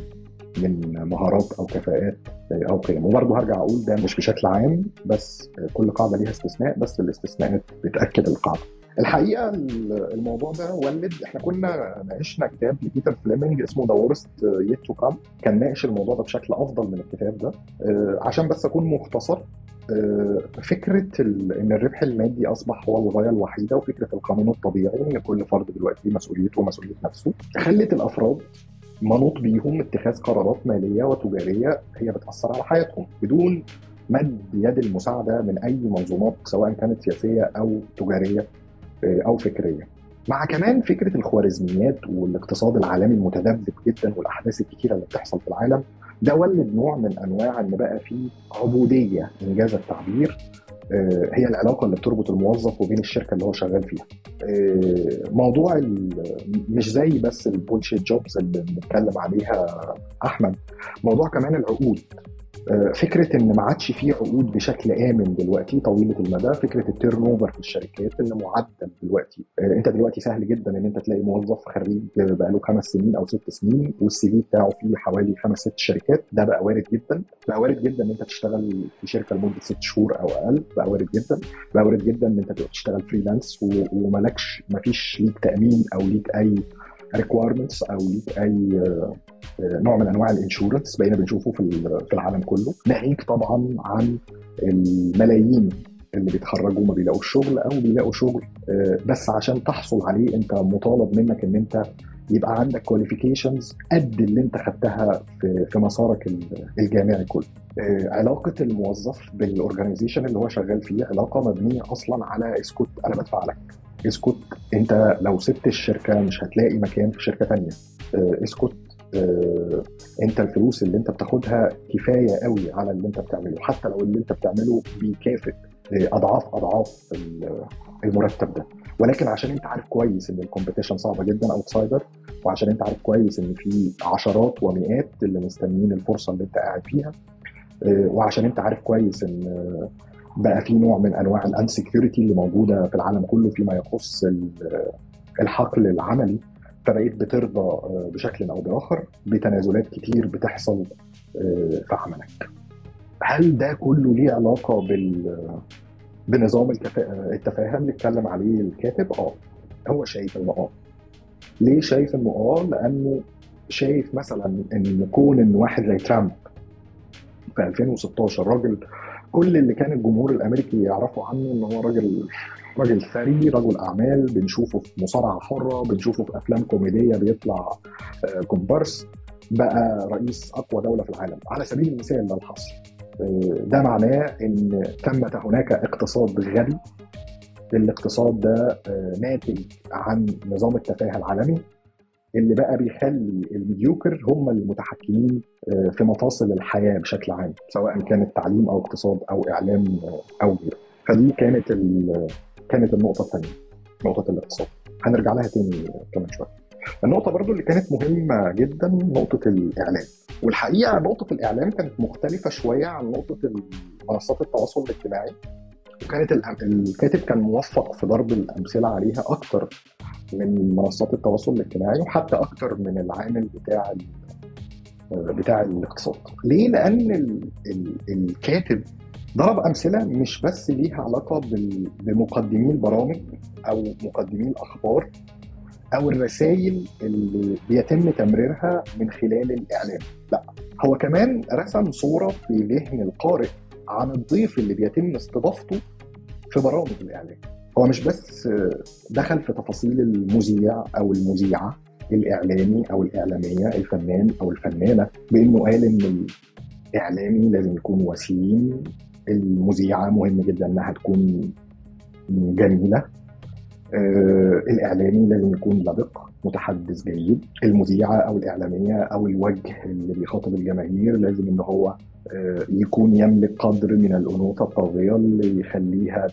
من مهارات أو كفاءات أو قيم. وبرضه هرجع أقول ده مش بشكل عام بس كل قاعدة ليها استثناء بس الاستثناءات بتأكد القاعدة. الحقيقة الموضوع ده ولد إحنا كنا ناقشنا كتاب لبيتر فليمنج اسمه The Worst Is Yet to Come كان ناقش الموضوع ده بشكل أفضل من الكتاب ده آه، عشان بس أكون مختصر آه، فكرة إن الربح المادي أصبح هو الغاية الوحيدة وفكرة القانون الطبيعي إن كل فرد دلوقتي مسؤوليته ومسؤولية نفسه خلت الأفراد منوط بيهم اتخاذ قرارات مالية وتجارية هي بتأثر على حياتهم بدون مد يد المساعدة من أي منظومات سواء كانت سياسية أو تجارية أو فكرية. مع كمان فكرة الخوارزميات والاقتصاد العالمي المتذبذب جدا والأحداث الكثيره اللي بتحصل في العالم ده ولد نوع من أنواع إن بقى في عبودية إنجاز التعبير آه، هي العلاقة اللي بتربط الموظف وبين الشركة اللي هو شغال فيها. آه، موضوع مش زي بس ال bullshit jobs اللي بنتكلم عليها أحمد، موضوع كمان العقود آه، فكرة إن ما عادش في عقود بشكل آمن دلوقتي طويلة المدى فكرة ال turnover في الشركات اللي معدل دلوقتي. آه، أنت دلوقتي سهل جدا إن أنت تلاقي موظف خريج بقاله خمس سنين أو ست سنين وال CV بتاعه فيه حوالي خمس ست شركات. ده بقى وارد جدا. بقى وارد جدا إن أنت تشتغل في شركة لمدة ست شهور أو أقل. بقى وارد جدا. بقى وارد جدا إن أنت تبقى تشتغل freelance ومالكش مفيش ليك تأمين أو ليك أي requirements أو ليك أي آه، نوع من أنواع ال insurance بقينا بنشوفه في في العالم كله ناهيك طبعا عن الملايين اللي بيتخرجوا ما بيلاقوش شغل أو بيلاقوا شغل آه، بس عشان تحصل عليه أنت مطالب منك إن أنت يبقى عندك qualifications قد اللي أنت خدتها في في مسارك الجامعي كله. آه، علاقة الموظف بال organization اللي هو شغال فيه علاقة مبنية أصلا على اسكت أنا بدفع لك. اسكت أنت لو سبت الشركة مش هتلاقي مكان في شركة ثانية. آه، اسكت انت الفلوس اللي انت بتاخدها كفاية قوي على اللي انت بتعمله. حتى لو اللي انت بتعمله بيكافئ آه، اضعاف اضعاف المرتب ده. ولكن عشان انت عارف كويس ان ال competition صعبة جدا outsider وعشان انت عارف كويس ان في عشرات ومئات اللي مستنيين الفرصة اللي انت قاعد فيها آه، وعشان انت عارف كويس ان بقى في نوع من أنواع الانسكيورتي اللي موجودة في العالم كله فيما يخص الحقل العملي. فبقيت بترضى آه، بشكل أو بآخر بتنازلات كتير بتحصل آه، في عملك. هل ده كله ليه علاقة بال بنظام التفاهم اللي اتكلم عليه الكاتب؟ آه هو شايف إنه آه. ليه شايف إنه آه؟ لأنه شايف مثلا إن كون إن واحد زي ترامب في 2016 راجل كل اللي كان الجمهور الأمريكي يعرفوا عنه إن هو راجل راجل ثري رجل أعمال بنشوفه في مصارعة حرة بنشوفه في أفلام كوميدية بيطلع آه، كومبارس بقى رئيس أقوى دولة في العالم. على سبيل المثال ده الحصر آه، ده معناه إن ثمه هناك اقتصاد غبي الاقتصاد ده آه، ناتج عن نظام التفاهة العالمي. اللي بقى بيخلي الميديوكر هم المتحكمين في مفاصل الحياة بشكل عام سواء كانت تعليم أو اقتصاد أو إعلام أو غيره. فدي كانت كانت النقطة الثانية نقطة الاقتصاد. هنرجع لها تاني كمان شوية. النقطة برضو اللي كانت مهمة جدا نقطة الإعلام. والحقيقة نقطة الإعلام كانت مختلفة شوية عن نقطة منصات التواصل الاجتماعي. وكانت الكاتب كان موفق في ضرب الأمثلة عليها أكتر من منصات التواصل الاجتماعي وحتى أكتر من العامل بتاع بتاع الاقتصاد. ليه؟ لأن الكاتب ضرب أمثلة مش بس ليها علاقة بمقدمي البرامج أو مقدمي الأخبار أو الرسائل اللي بيتم تمريرها من خلال الإعلام. لا هو كمان رسم صورة في ذهن القارئ عن الضيف اللي بيتم استضافته في برامج الإعلام. هو مش بس دخل في تفاصيل المذيع أو المذيعة الإعلامي أو الإعلامية الفنان أو الفنانة بإنه قال إن الإعلامي لازم يكون وسيم المذيعة مهم جدا إنها تكون جميلة. آه، الإعلامي لازم يكون لبق متحدث جيد. المذيعة أو الإعلامية أو الوجه اللي بيخاطب الجماهير لازم إن هو آه، يكون يملك قدر من الأنوثة الطاغية اللي يخليها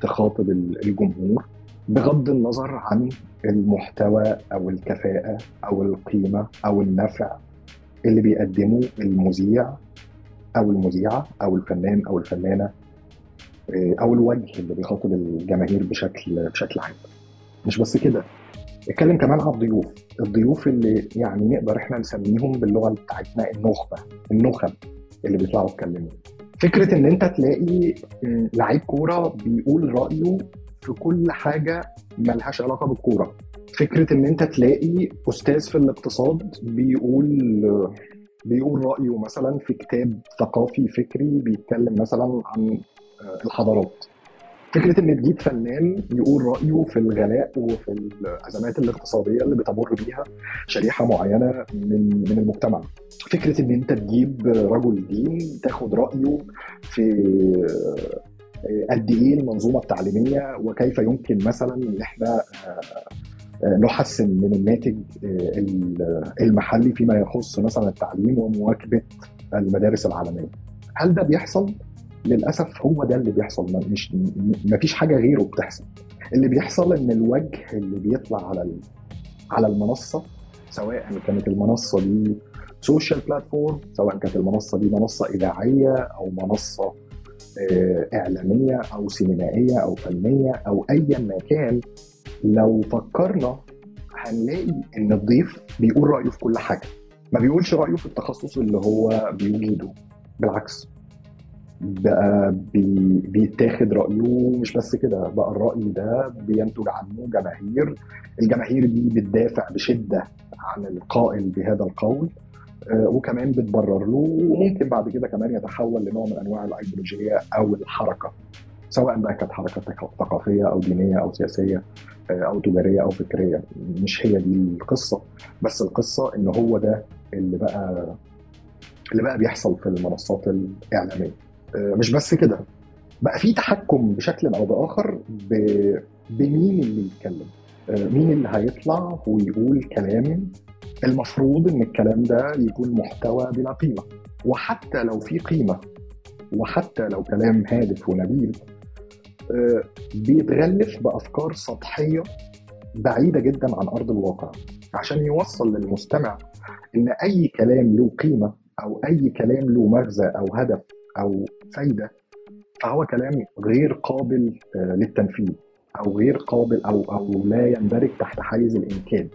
تخاطب الجمهور بغض النظر عن المحتوى أو الكفاءة أو القيمة أو النفع اللي بيقدمه المذيع. أو المذيعة أو الفنان أو الفنانة آه، أو الوجه اللي بيخاطب الجماهير بشكل بشكل عام. مش بس كده اتكلم كمان عن الضيوف. الضيوف اللي يعني نقدر إحنا نسميهم باللغة بتاعتنا النخبة النخب اللي بيطلعوا يتكلموا. فكرة إن أنت تلاقي لعيب كورة بيقول رأيه في كل حاجة ملهاش علاقة بالكورة. فكرة إن أنت تلاقي أستاذ في الاقتصاد بيقول بيقول رأيه مثلا في كتاب ثقافي فكري بيتكلم مثلا عن الحضارات. فكرة إن تجيب فنان يقول رأيه في الغلاء وفي الأزمات الاقتصادية اللي بتمر بيها شريحة معينة من من المجتمع. فكرة إن أنت تجيب رجل دين تاخد رأيه في قد إيه المنظومة التعليمية وكيف يمكن مثلا إن إحنا نحسن من الناتج المحلي فيما يخص مثلا التعليم ومواكبة المدارس العالمية. هل ده بيحصل؟ للأسف هو ده اللي بيحصل مش ما فيش حاجة غيره بتحصل اللي بيحصل إن الوجه اللي بيطلع على على المنصة سواء كانت المنصة دي social platform سواء كانت المنصة دي منصة إذاعية أو منصة آه، إعلامية أو سينمائية أو فنية أو ايا ما كان لو فكرنا هنلاقي إن الضيف بيقول رأيه في كل حاجة. ما بيقولش رأيه في التخصص اللي هو بيوجده. بالعكس. بقى بي بيتاخد رأيه مش بس كده بقى الرأي ده بينتج عنه جماهير. الجماهير دي بتدافع بشدة عن القائل بهذا القول آه، وكمان بتبرر له وممكن بعد كده كمان يتحول لنوع من أنواع الايديولوجيه أو الحركة. سواء بقى كانت حركة ثقافية أو دينية أو سياسية آه، أو تجارية أو فكرية مش هي دي القصة. بس القصة إن هو ده اللي بقى اللي بقى بيحصل في المنصات الإعلامية. آه، مش بس كده بقى في تحكم بشكل أو بآخر بمين اللي يتكلم. آه، مين اللي هيطلع ويقول كلام المفروض إن الكلام ده يكون محتوى بلا قيمة. وحتى لو في قيمة وحتى لو كلام هادف ونبيل بيتغلف بأفكار سطحية بعيدة جدا عن أرض الواقع. عشان يوصل للمستمع إن أي كلام له قيمة أو أي كلام له مغزى أو هدف أو فايدة فهو كلام غير قابل آه، للتنفيذ أو غير قابل أو أو لا يندرج تحت حيز الإمكان.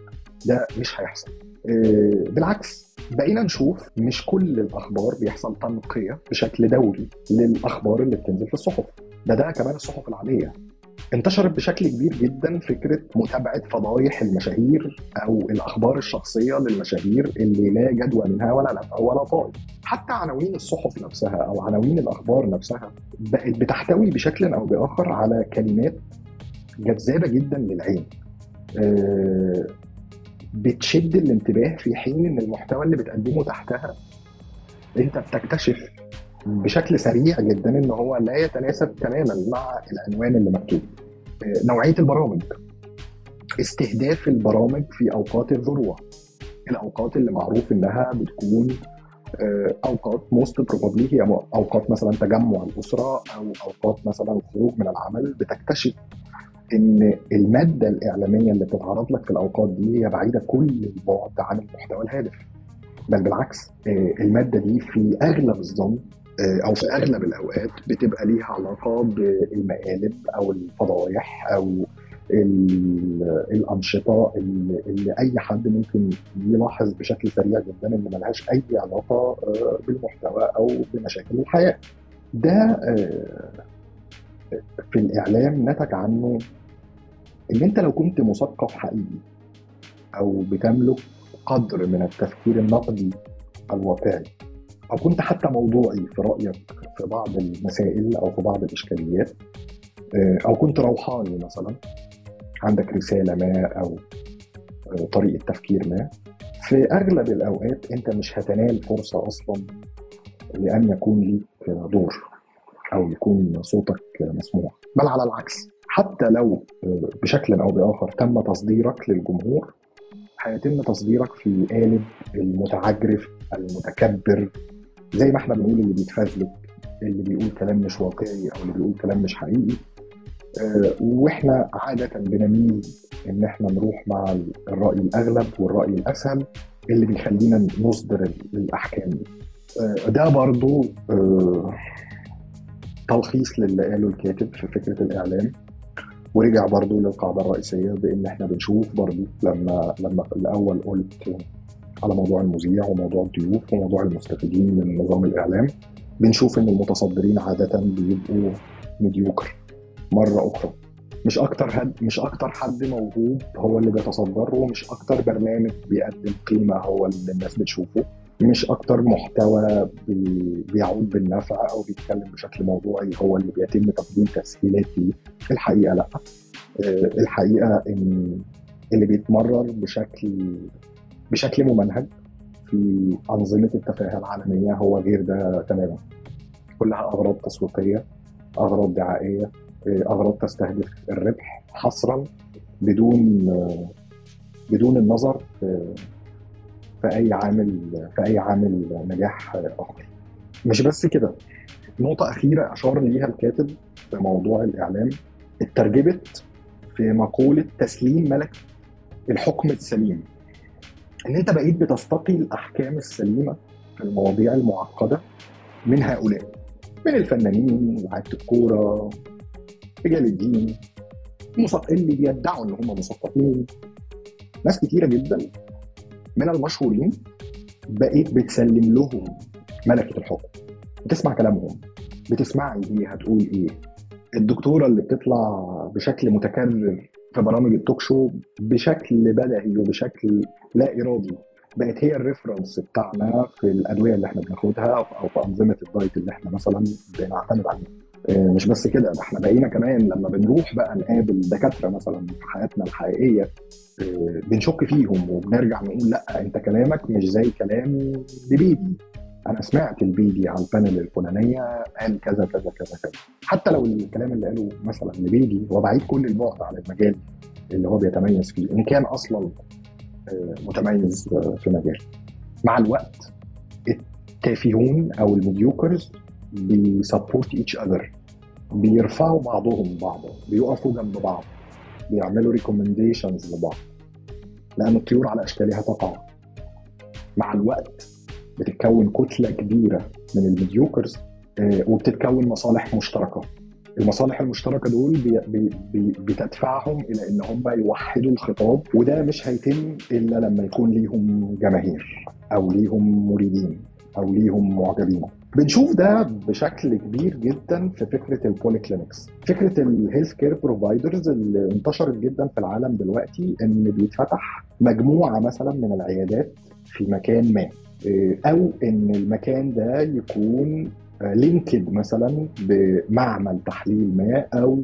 ده مش هيحصل. آه، بالعكس بقينا نشوف مش كل الأخبار بيحصل تنقية بشكل دوري للأخبار اللي بتنزل في الصحف. ده كمان الصحف العادية. انتشرت بشكل كبير جدا فكرة متابعة فضايح المشاهير أو الأخبار الشخصية للمشاهير اللي لا جدوى منها ولا نفع ولا طائل حتى عناوين الصحف نفسها أو عناوين الأخبار نفسها بقت بتحتوي بشكل أو بآخر على كلمات جذابة جدا للعين. آه، بتشد الانتباه في حين إن المحتوى اللي بتقدمه تحتها أنت بتكتشف بشكل سريع جدا إن هو لا يتناسب تماما مع العنوان اللي مكتوب. آه، نوعية البرامج. استهداف البرامج في أوقات الذروة. الأوقات اللي معروف إنها بتكون آه، أوقات موست بروبابلي هي أوقات مثلا تجمع الأسرة أو أوقات مثلا الخروج من العمل بتكتشف إن المادة الإعلامية اللي بتتعرض لك في الأوقات دي هي بعيدة كل البعد عن المحتوى الهادف. بل بالعكس آه، المادة دي في أغلب الظن آه، أو في أغلب الأوقات بتبقى ليها علاقة بالمقالب أو الفضايح أو الأنشطة اللي أي حد ممكن يلاحظ بشكل سريع جدا إن ملهاش أي علاقة آه، بالمحتوى أو بمشاكل الحياة. ده في الإعلام نتج عنه إن أنت لو كنت مثقف حقيقي أو بتملك قدر من التفكير النقدي الواقعي أو كنت حتى موضوعي في رأيك في بعض المسائل أو في بعض الإشكاليات. آه، أو كنت روحاني مثلا. عندك رسالة ما أو طريقة تفكير ما. في أغلب الأوقات أنت مش هتنال فرصة أصلا لأن يكون ليك دور أو يكون صوتك مسموع. بل على العكس حتى لو بشكل أو بآخر تم تصديرك للجمهور هيتم تصديرك في قالب المتعجرف المتكبر زي ما إحنا بنقول اللي بيتفزلك اللي بيقول كلام مش واقعي أو اللي بيقول كلام مش حقيقي. آه، وإحنا عادة بنميل إن إحنا نروح مع الرأي الأغلب والرأي الأسهل اللي بيخلينا نصدر الأحكام آه، ده برضو آه، تلخيص للي قاله الكاتب في فكرة الإعلام. ورجع برضو للقاعدة الرئيسية بإن إحنا بنشوف برضو لما لما في الأول قلت على موضوع المذيع وموضوع الضيوف وموضوع المستفيدين من نظام الإعلام بنشوف إن المتصدرين عادة بيبقوا ميديوكر مرة أخرى. مش أكتر حد مش أكتر حد موهوب هو اللي بيتصدر ومش أكتر برنامج بيقدم قيمة هو اللي الناس بتشوفه. مش أكتر محتوى بيعود بالنفع أو بيتكلم بشكل موضوعي هو اللي بيتم تقديم تسهيلات ليه الحقيقة لأ. آه، الحقيقة إن اللي بيتمرر بشكل بشكل ممنهج في أنظمة التفاهة العالمية هو غير ده تماما. كلها أغراض تسويقية أغراض دعائية أغراض تستهدف الربح حصرا بدون بدون النظر في, أي عامل في أي عامل نجاح أخر. مش بس كده نقطة أخيرة أشار ليها الكاتب في موضوع الإعلام. اترجمت في مقولة تسليم ملك الحكم السليم. إن أنت بقيت بتستقي الأحكام السليمة في المواضيع المعقدة من هؤلاء من الفنانين ولاعيبة الكورة رجال الدين اللي بيدعوا إن هم مثقفين. ناس كتيرة جدا من المشهورين بقيت بتسلم لهم ملكة الحكم. بتسمع كلامهم. بتسمعي دي هتقول إيه. الدكتورة اللي بتطلع بشكل متكرر في برامج ال talk show بشكل بدهي وبشكل لا إرادي بقت هي ال reference بتاعنا في الأدوية اللي إحنا بناخدها أو في أنظمة ال diet اللي إحنا مثلا بنعتمد عليها. مش بس كده ده إحنا بقينا كمان لما بنروح بقى نقابل دكاترة مثلا في حياتنا الحقيقية آه، بنشك فيهم وبنرجع نقول لأ أنت كلامك مش زي كلام لبيدي أنا سمعت البيدي على البانل الفلانية قال كذا كذا كذا كذا. حتى لو الكلام اللي قاله مثلا لبيدي هو بعيد كل البعد على المجال اللي هو بيتميز فيه إن كان أصلا آه، متميز في مجال مع الوقت التافهون أو ال mediocres بي support each other بيرفعوا بعضهم بعضا. بيقفوا جنب بعض. بيعملوا recommendations لبعض. لأن الطيور على أشكالها تقع. مع الوقت بتتكون كتلة كبيرة من ال mediocres آه، وبتتكون مصالح مشتركة. المصالح المشتركة دول بي بي بي بتدفعهم إلى إن هم يوحدوا الخطاب وده مش هيتم إلا لما يكون ليهم جماهير أو ليهم مريدين أو ليهم معجبين. بنشوف ده بشكل كبير جدا في فكرة ال polyclinics فكرة ال healthcare providers اللي انتشرت جدا في العالم دلوقتي إن بيتفتح مجموعة مثلا من العيادات في مكان ما. آه، أو إن المكان ده يكون linked مثلا بمعمل تحليل ما أو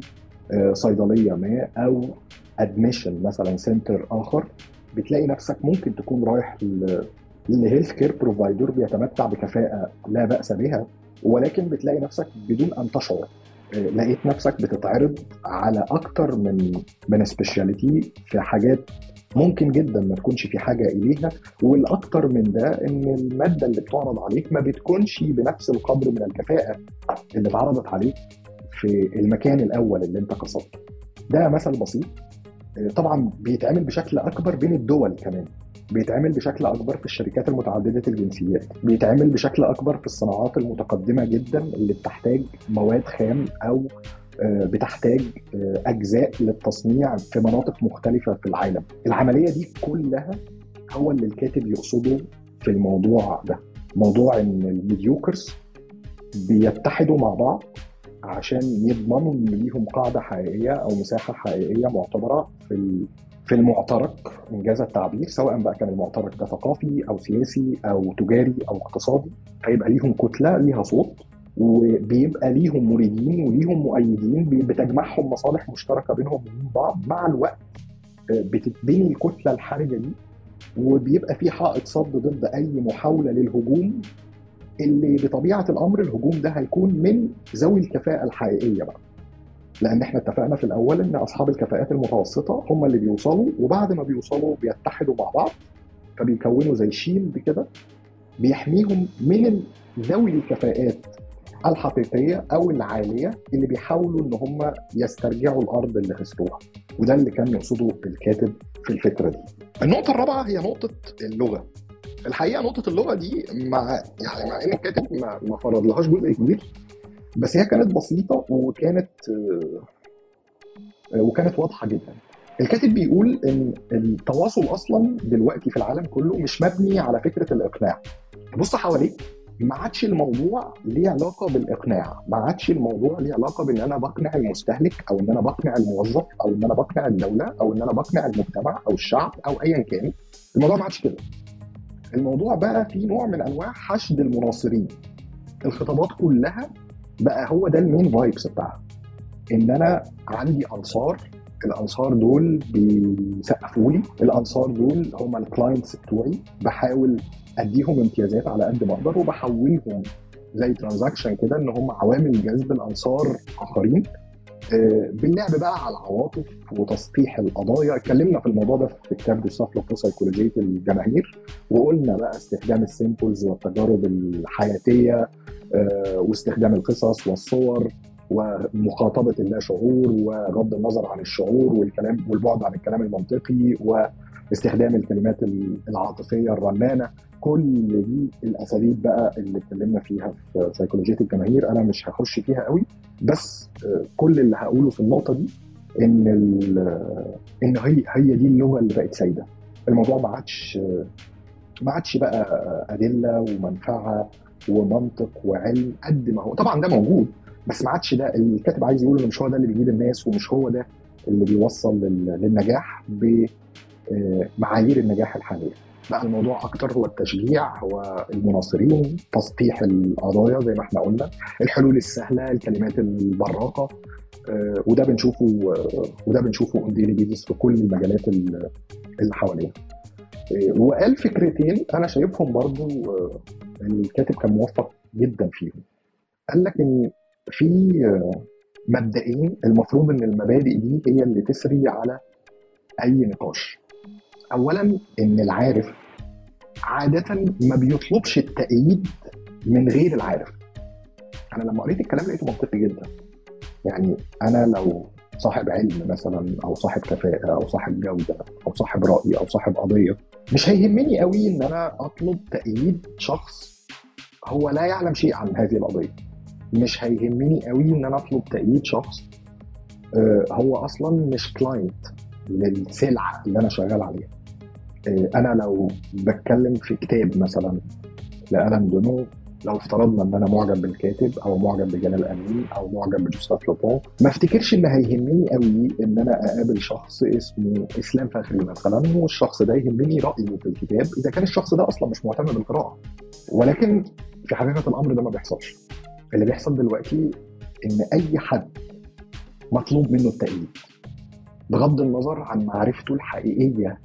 آه، صيدلية ما أو admission مثلا center آخر. بتلاقي نفسك ممكن تكون رايح ال healthcare provider بيتمتع بكفاءة لا بأس بها ولكن بتلاقي نفسك بدون أن تشعر. آه، لقيت نفسك بتتعرض على أكتر من من speciality في حاجات ممكن جدا ما تكونش في حاجة اليها والأكتر من ده إن المادة اللي بتعرض عليك ما بتكونش بنفس القدر من الكفاءة اللي اتعرضت عليك في المكان الأول اللي أنت قصدته. ده مثل بسيط. آه، طبعا بيتعمل بشكل أكبر بين الدول كمان. بيتعمل بشكل أكبر في الشركات المتعددة الجنسيات. بيتعمل بشكل أكبر في الصناعات المتقدمة جدا اللي بتحتاج مواد خام أو آه، بتحتاج آه، أجزاء للتصنيع في مناطق مختلفة في العالم. العملية دي كلها هو اللي الكاتب يقصده في الموضوع ده. موضوع إن الميديوكرز بيتحدوا مع بعض عشان يضمنوا إن ليهم قاعدة حقيقية أو مساحة حقيقية معتبرة في في المعترك انجاز التعبير سواء بقى كان المعترك ده ثقافي أو سياسي أو تجاري أو اقتصادي فيبقى ليهم كتلة ليها صوت وبيبقى ليهم مريدين وليهم مؤيدين بتجمعهم مصالح مشتركة بينهم وبين بعض مع الوقت بتتبني الكتلة الحرجة دي وبيبقى في حائط صد ضد أي محاولة للهجوم اللي بطبيعة الأمر الهجوم ده هيكون من ذوي الكفاءة الحقيقية بقى. لأن إحنا اتفقنا في الأول إن أصحاب الكفاءات المتوسطة هم اللي بيوصلوا وبعد ما بيوصلوا بيتحدوا مع بعض فبيكونوا زي شيلد كده بيحميهم من ذوي الكفاءات الحقيقية أو العالية اللي بيحاولوا إن هم يسترجعوا الأرض اللي خسروها وده اللي كان يقصده الكاتب في الفكرة دي. النقطة الرابعة هي نقطة اللغة. الحقيقة نقطة اللغة دي مع يعني مع إن الكاتب ما, ما فرض لهاش جزء كبير بس هي كانت بسيطة وكانت وكانت واضحة جدا. الكاتب بيقول إن التواصل أصلا دلوقتي في العالم كله مش مبني على فكرة الإقناع. تبص حواليك ما عادش الموضوع ليه علاقة بالإقناع ما عادش الموضوع ليه علاقة بإن أنا بقنع المستهلك أو إن أنا بقنع الموظف أو إن أنا بقنع الدولة أو إن أنا بقنع المجتمع أو الشعب أو ايا كان الموضوع ما عادش كده الموضوع بقى في نوع من أنواع حشد المناصرين الخطابات كلها بقى هو ده ال main vibes بتاعها. إن أنا عندي أنصار الأنصار دول بيسقفوا لي الأنصار دول هم ال clients بتوعي بحاول أديهم امتيازات على قد ما أقدر وبحولهم زي transaction كده إن هم عوامل جذب لأنصار آخرين. باللعب بقى على العواطف وتسطيح القضايا. اتكلمنا في الموضوع ده في كتاب جوستاف لوبون سيكولوجيه الجماهير وقلنا بقى استخدام ال symbols والتجارب الحياتية واستخدام القصص والصور ومخاطبة اللاشعور وغض النظر عن الشعور والكلام والبعد عن الكلام المنطقي واستخدام الكلمات العاطفية الرنانة. كل دي الأساليب بقى اللي اتكلمنا فيها في سيكولوجيه الجماهير. أنا مش هخش فيها قوي بس كل اللي هقوله في النقطة دي إن إن هي هي دي اللغة اللي بقت سايدة. الموضوع ما عادش ما عادش بقى أدلة ومنفعة. ومنطق وعلم قد ما هو. طبعا ده موجود بس ما عادش ده. الكاتب عايز يقول إنه مش هو ده اللي بيجيب الناس ومش هو ده اللي بيوصل للنجاح بمعايير النجاح الحالية. بقى الموضوع أكتر هو التشجيع هو المناصرين تسطيح القضايا زي ما إحنا قلنا الحلول السهلة الكلمات البراقة وده بنشوفه وده بنشوفه اون ديلي في كل المجالات اللي حوالينا. وقال فكرتين أنا شايفهم برضو الكاتب كان موفق جدا فيهم. قال لك إن في مبدئين المفروض إن المبادئ دي هي اللي تسري على أي نقاش. اولا إن العارف عادة ما بيطلبش التأييد من غير العارف. أنا لما قريت الكلام لقيته منطقي جدا. يعني أنا لو صاحب علم مثلا أو صاحب كفاءة أو صاحب جودة أو صاحب رأي أو صاحب قضية مش هيهمني قوي إن أنا أطلب تأييد شخص هو لا يعلم شيء عن هذه القضية. مش هيهمني قوي إن أنا أطلب تأييد شخص هو أصلا مش كلاينت للسلعة اللي أنا شغال عليها. أنا لو بتكلم في كتاب مثلا لألان دونو لو افترضنا إن أنا معجب بالكاتب أو معجب بجلال أمين أو معجب بجوستاف لوبون ما افتكرش ان هيهمني قوي إن أنا أقابل شخص اسمه إسلام فخري مثلا والشخص ده يهمني رأيه في الكتاب إذا كان الشخص ده أصلا مش مهتم بالقراءة. ولكن في حقيقة الأمر ده ما بيحصلش. اللي بيحصل دلوقتي إن أي حد مطلوب منه التأييد بغض النظر عن معرفته الحقيقية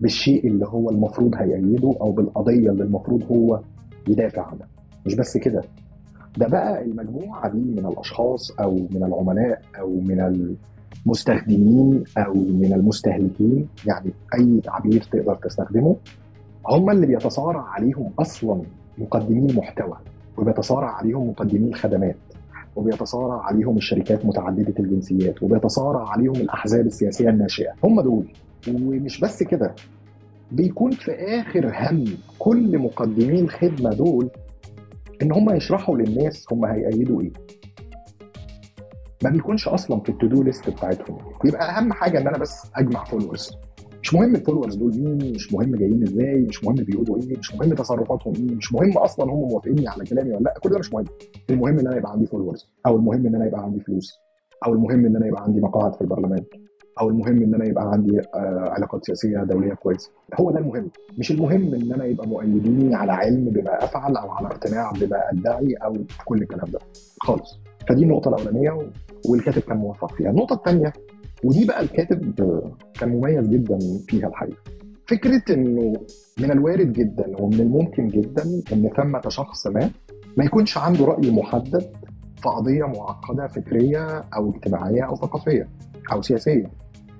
بالشيء اللي هو المفروض هيأيده أو بالقضية اللي المفروض هو يدافع عنها. مش بس كده. ده بقى المجموعة دي من الأشخاص أو من العملاء أو من المستخدمين أو من المستهلكين يعني أي تعبير تقدر تستخدمه هم اللي بيتصارع عليهم أصلا مقدمين محتوى وبيتصارع عليهم مقدمين خدمات وبيتصارع عليهم الشركات متعددة الجنسيات وبيتصارع عليهم الأحزاب السياسية الناشئة. هم دول. ومش بس كده بيكون في آخر هم كل مقدمين الخدمه دول إن هم يشرحوا للناس هم هيأيدوا إيه. ما بيكونش أصلا في ال to do list بتاعتهم. بيبقى أهم حاجة إن أنا بس أجمع followers مش مهم ال followers دول مين مش مهم جايين إزاي مش مهم بيقولوا إيه مش مهم تصرفاتهم إيه مش مهم أصلا هم موافقيني على كلامي ولا لأ. كل ده مش مهم. المهم إن أنا يبقى عندي followers أو المهم إن أنا يبقى عندي فلوس أو المهم إن أنا يبقى عندي مقاعد في البرلمان. أو المهم إن أنا يبقى عندي آه علاقات سياسية دولية كويسة. هو ده المهم. مش المهم إن أنا يبقى مؤيديني على علم بما أفعل أو على اقتناع بما أدعي أو كل الكلام ده. خالص. فدي النقطة الأولانية والكاتب كان موفق فيها. النقطة الثانية ودي بقى الكاتب كان مميز جدا فيها الحقيقة. فكرة إنه من الوارد جدا ومن الممكن جدا إن ثمة شخص ما ما يكونش عنده رأي محدد في قضية معقدة فكرية أو اجتماعية أو ثقافية أو سياسية.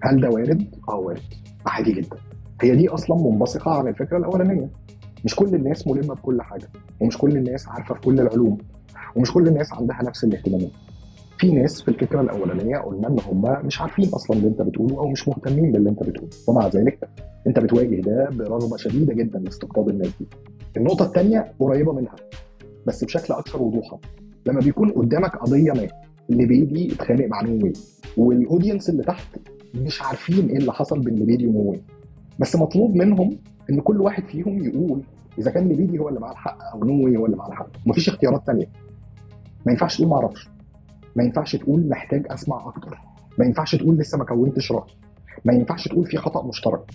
هل ده وارد؟ آه وارد. عادي جدا. هي دي أصلا منبثقة عن الفكرة الأولانية. مش كل الناس ملمة بكل حاجة ومش كل الناس عارفة في كل العلوم ومش كل الناس عندها نفس الاهتمامات في ناس في الفكرة الأولانية قلنا إن هم مش عارفين أصلا اللي أنت بتقوله أو مش مهتمين باللي أنت بتقوله. ومع ذلك أنت بتواجه ده برغبة شديدة جدا لاستقطاب الناس دي. النقطة الثانية قريبة منها بس بشكل أكثر وضوحا. لما بيكون قدامك قضية ما اللي بيجي اتخانق مع نووي والاودينس اللي تحت مش عارفين إيه اللي حصل بين ليبيدي ونووي بس مطلوب منهم إن كل واحد فيهم يقول إذا كان ليبيدي هو اللي معاه الحق أو نووي هو اللي معاه الحق. مفيش اختيارات ثانية ما ينفعش تقول ما أعرفش. ما ينفعش تقول محتاج أسمع أكتر. ما ينفعش تقول لسه ما كونتش رأي. ما ينفعش تقول في خطأ مشترك.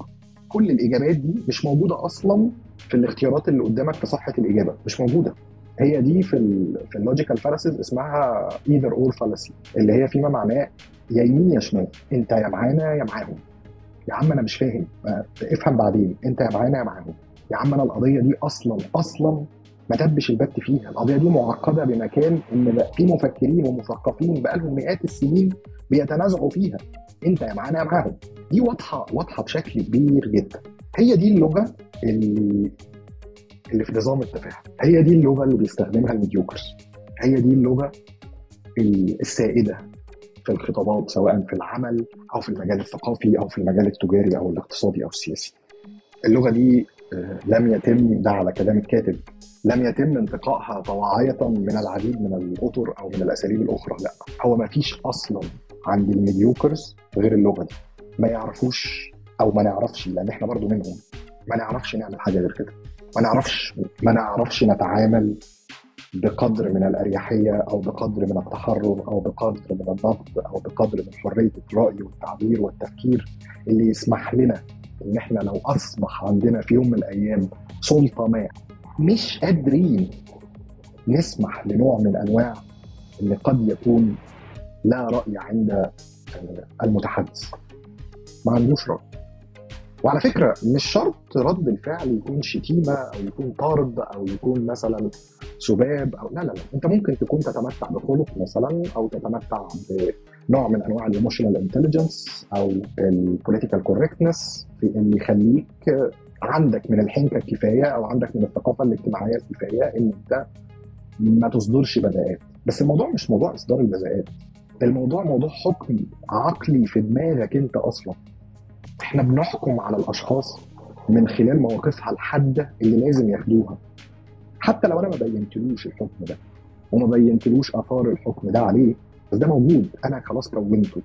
كل الإجابات دي مش موجودة أصلا في الاختيارات اللي قدامك في صفحه الإجابة. مش موجودة. هي دي في في ال logical fallacies اسمها either or fallacy اللي هي فيما معناه يا يمين يا شمال. انت يا معانا يا معاهم. يا عم أنا مش فاهم. افهم بعدين. انت يا معانا يا معاهم. يا عم أنا القضية دي أصلا أصلا ما دبش البت فيها. القضية دي معقدة بمكان ان في مفكرين ومثقفين بقالهم مئات السنين بيتنازعوا فيها. انت يا معانا يا معاهم. دي واضحة واضحة بشكل كبير جدا. هي دي اللغة اللي اللي في نظام التفاهم. هي دي اللغة اللي بيستخدمها الميديوكرز. هي دي اللغة السائدة. في الخطابات سواء في العمل أو في المجال الثقافي أو في المجال التجاري أو الاقتصادي أو السياسي. اللغة دي لم يتم ده على كلام الكاتب لم يتم انتقائها طواعية من العديد من الأطر أو من الأساليب الأخرى لا. هو ما فيش أصلا عند الميديوكرز غير اللغة دي. ما يعرفوش أو ما نعرفش لأن إحنا برضو منهم ما نعرفش نعمل حاجة غير كده. ما نعرفش ما نعرفش نتعامل بقدر من الأريحية أو بقدر من التحرر أو بقدر من النقد أو بقدر من حرية الرأي والتعبير والتفكير اللي يسمح لنا إن إحنا لو أصبح عندنا في يوم من الأيام سلطة ما مش قادرين نسمح لنوع من أنواع اللي قد يكون لا رأي عند المتحدث. ما عندوش راي وعلى فكرة مش شرط رد الفعل يكون شتيمة أو يكون طرد أو يكون مثلا سباب أو لا لا لا. أنت ممكن تكون تتمتع بخلق مثلا أو تتمتع بنوع من أنواع ال emotional intelligence أو ال political correctness في اللي يخليك عندك من الحنكة الكفاية أو عندك من الثقافة الاجتماعية الكفاية إن أنت ما تصدرش بذاءات. بس الموضوع مش موضوع إصدار البذاءات. الموضوع موضوع حكم عقلي في دماغك أنت أصلا. إحنا بنحكم على الأشخاص من خلال مواقفها الحادة اللي لازم ياخدوها. حتى لو أنا ما بينتلوش الحكم ده وما بينتلوش آثار الحكم ده عليه بس ده موجود. أنا خلاص كونته.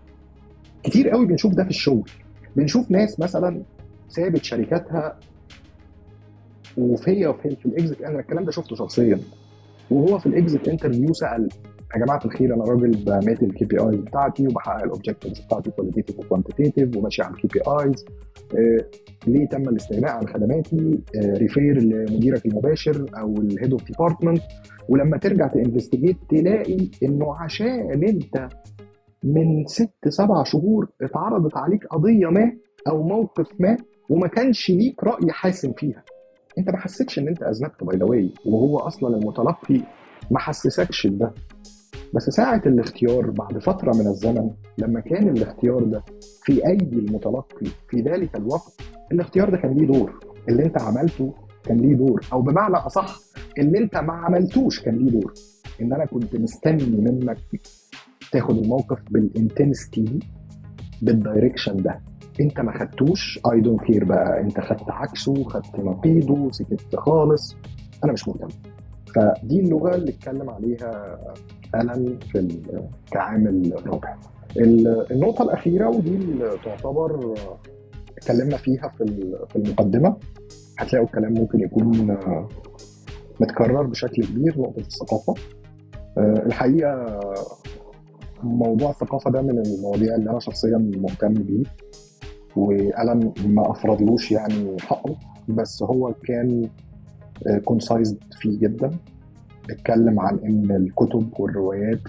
كتير قوي بنشوف ده في الشغل. بنشوف ناس مثلا سابت شركاتها وفي في, ال exit. أنا الكلام ده شفته شخصيا. وهو في ال exit interview سأل يا جماعة الخير أنا راجل ب meet ال KPIs بتاعتي وبحقق ال objectives بتاعتي qualitative و quantitative وماشي على ال KPIs آه ليه تم الاستغناء عن خدماتي؟ آه refer لمديرك المباشر أو ال head of department ولما ترجع ت investigate تلاقي إنه عشان أنت من ست سبع شهور اتعرضت عليك قضية ما أو موقف ما وما كانش ليك رأي حاسم فيها. أنت ما حسيتش إن أنت أذنبت by the way وهو أصلا المتلقي ما حسسكش بده. بس ساعة الاختيار بعد فترة من الزمن لما كان الاختيار ده في أيدي المتلقي في ذلك الوقت الاختيار ده كان ليه دور. اللي انت عملته كان ليه دور. أو بمعنى أصح اللي انت ما عملتوش كان ليه دور. إن أنا كنت مستني منك تاخد الموقف بال intensity دي بال direction ده. انت ما خدتوش I don't care بقى. انت خدت عكسه خدت نقيضه سكت خالص. أنا مش مهتم. فدي اللغة اللي اتكلم عليها الن في كعامل رابع النقطة الأخيرة ودي اللي تعتبر اتكلمنا فيها في في المقدمة. هتلاقوا الكلام ممكن يكون متكرر بشكل كبير نقطة الثقافة. الحقيقة موضوع الثقافة ده من المواضيع اللي أنا شخصيا مهتم بيه والن ما أفرضلوش يعني حقه بس هو كان concised فيه جدا. اتكلم عن إن الكتب والروايات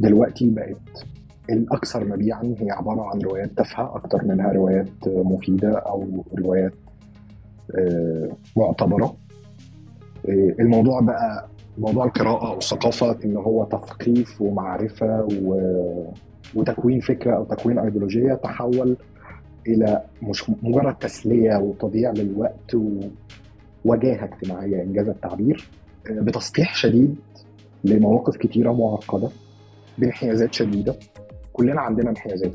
دلوقتي بقت الأكثر مبيعا. هي عبارة عن روايات تافهة أكتر منها روايات مفيدة أو روايات آه، معتبرة. آه، الموضوع بقى موضوع القراءة أو الثقافة إن هو تثقيف ومعرفة و... وتكوين فكرة أو تكوين ايديولوجيه تحول إلى مش مجرد تسلية وتضييع للوقت ووجاهه اجتماعية إنجاز التعبير. آه، بتسطيح شديد لمواقف كتيرة معقدة بانحيازات شديدة. كلنا عندنا انحيازات.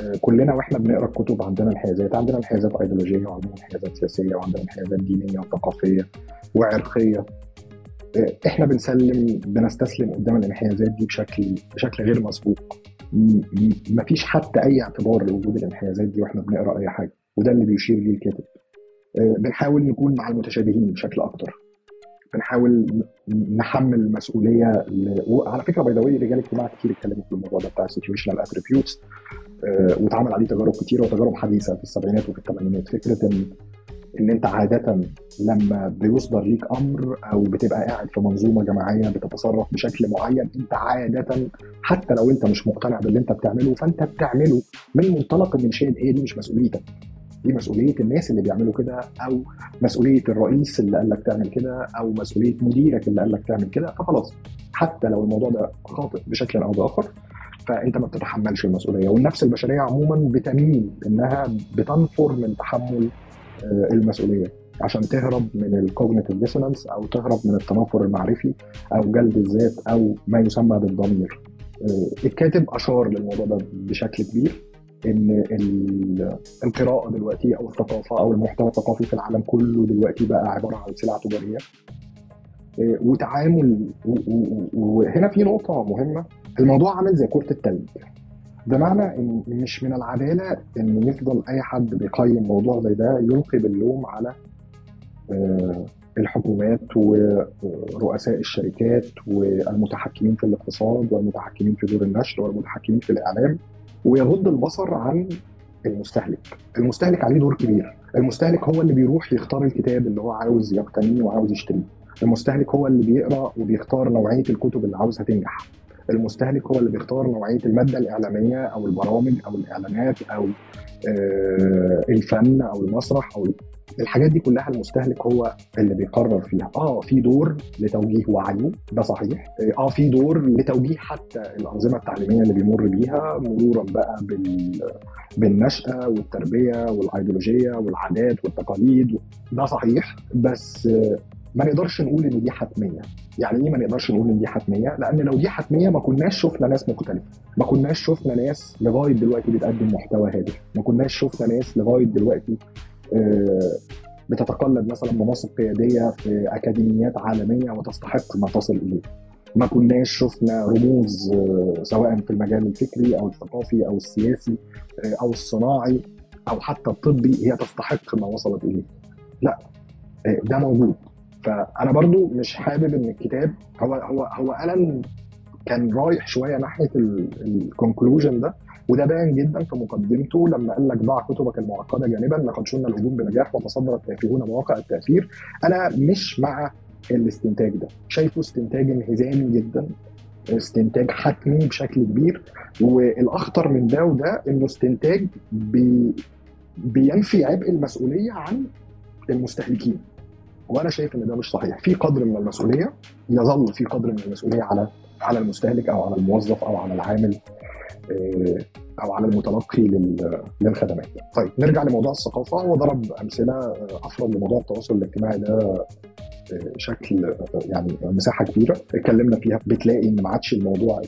آه، كلنا وإحنا بنقرأ الكتب عندنا انحيازات. عندنا انحيازات أيديولوجية وعندنا انحيازات سياسية وعندنا انحيازات دينية وثقافية وعرقية. آه، إحنا بنسلم بنستسلم قدام الانحيازات دي بشكل بشكل غير مسبوق. مفيش حتى أي اعتبار لوجود الانحيازات دي وإحنا بنقرأ أي حاجة وده اللي بيشير ليه الكاتب آه، بنحاول نكون مع المتشابهين بشكل أكتر. بنحاول نحمل المسؤوليه ل... وعلى فكرة by the رجال اجتماع كتير اتكلموا في الموضوع ده بتاع ال situational attributes آه، واتعمل عليه تجارب كتيره وتجارب حديثة في السبعينات وفي الثمانينات. فكرة ان إن أنت عادة لما بيصدر ليك أمر أو بتبقى قاعد في منظومة جماعية بتتصرف بشكل معين أنت عادة حتى لو أنت مش مقتنع باللي أنت بتعمله فأنت بتعمله من منطلق إن شيء هي دي مش مسؤوليتك. دي مسؤولية الناس اللي بيعملوا كده أو مسؤولية الرئيس اللي قال لك تعمل كده أو مسؤولية مديرك اللي قال لك تعمل كده. فخلاص حتى لو الموضوع ده خاطئ بشكل أو بآخر فأنت ما بتتحملش المسؤولية. والنفس البشرية عموما بتميل إنها بتنفر من تحمل آه، المسؤولية. عشان تهرب من ال cognitive dissonance أو تهرب من التنافر المعرفي أو جلد الذات أو ما يسمى بالضمير. آه، الكاتب أشار للموضوع ده بشكل كبير. إن القراءة دلوقتي أو الثقافة أو المحتوى الثقافي في العالم كله دلوقتي بقى عبارة عن سلعه تجارية. آه، وتعامل وهنا في نقطة مهمة. الموضوع عامل زي كرة التلج. بمعنى إن مش من العدالة إن يفضل أي حد بيقيم موضوع زي ده يلقي باللوم على آه، الحكومات ورؤساء الشركات والمتحكمين في الاقتصاد والمتحكمين في دور النشر والمتحكمين في الإعلام. ويغض البصر عن المستهلك. المستهلك عليه دور كبير. المستهلك هو اللي بيروح يختار الكتاب اللي هو عاوز يقتنيه وعاوز يشتريه. المستهلك هو اللي بيقرأ وبيختار نوعية الكتب اللي عاوزها تنجح. المستهلك هو اللي بيختار نوعية المادة الإعلامية أو البرامج أو الإعلانات أو آه، الفن أو المسرح أو الحاجات دي كلها المستهلك هو اللي بيقرر فيها. آه في دور لتوجيه وعيه ده صحيح. آه في دور لتوجيه حتى الأنظمة التعليمية اللي بيمر بيها مرورا بقى بال بالنشأة والتربية والأيديولوجية والعادات والتقاليد. ده صحيح بس ما نقدرش نقول إن دي حتمية. يعني إيه ما نقدرش نقول إن دي حتمية؟ لأن لو دي حتمية ما كناش شفنا ناس مختلفة. ما كناش شفنا ناس لغاية دلوقتي بتقدم محتوى هادف. ما كناش شفنا ناس لغاية دلوقتي آه، بتتقلد مثلا مناصب قيادية في أكاديميات عالمية وتستحق ما تصل إليه. ما كناش شفنا رموز آه، سواء في المجال الفكري أو الثقافي أو السياسي آه، أو الصناعي أو حتى الطبي هي تستحق ما وصلت إليه. لا ده موجود. فأنا برضو مش حابب إن الكتاب هو هو هو ألن كان رايح شوية ناحية ال conclusion ده وده باين جدا في مقدمته لما قال لك ضع كتبك المعقدة جانبا لقد شن الهجوم بنجاح وتصدر التافهون مواقع التأثير. أنا مش مع الاستنتاج ده. شايفه استنتاج انهزامي جدا استنتاج حتمي بشكل كبير. والأخطر من ده وده إنه استنتاج بي بينفي عبء المسؤولية عن المستهلكين. وأنا شايف إن ده مش صحيح. في قدر من المسؤولية يظل في قدر من المسؤولية على على المستهلك أو على الموظف أو على العامل. أو على المتلقي للخدمات. طيب نرجع لموضوع الثقافة. هو ضرب أمثلة آه، افرد لموضوع التواصل الاجتماعي ده آه، شكل يعني مساحة كبيرة. اتكلمنا فيها بتلاقي إن ما عادش الموضوع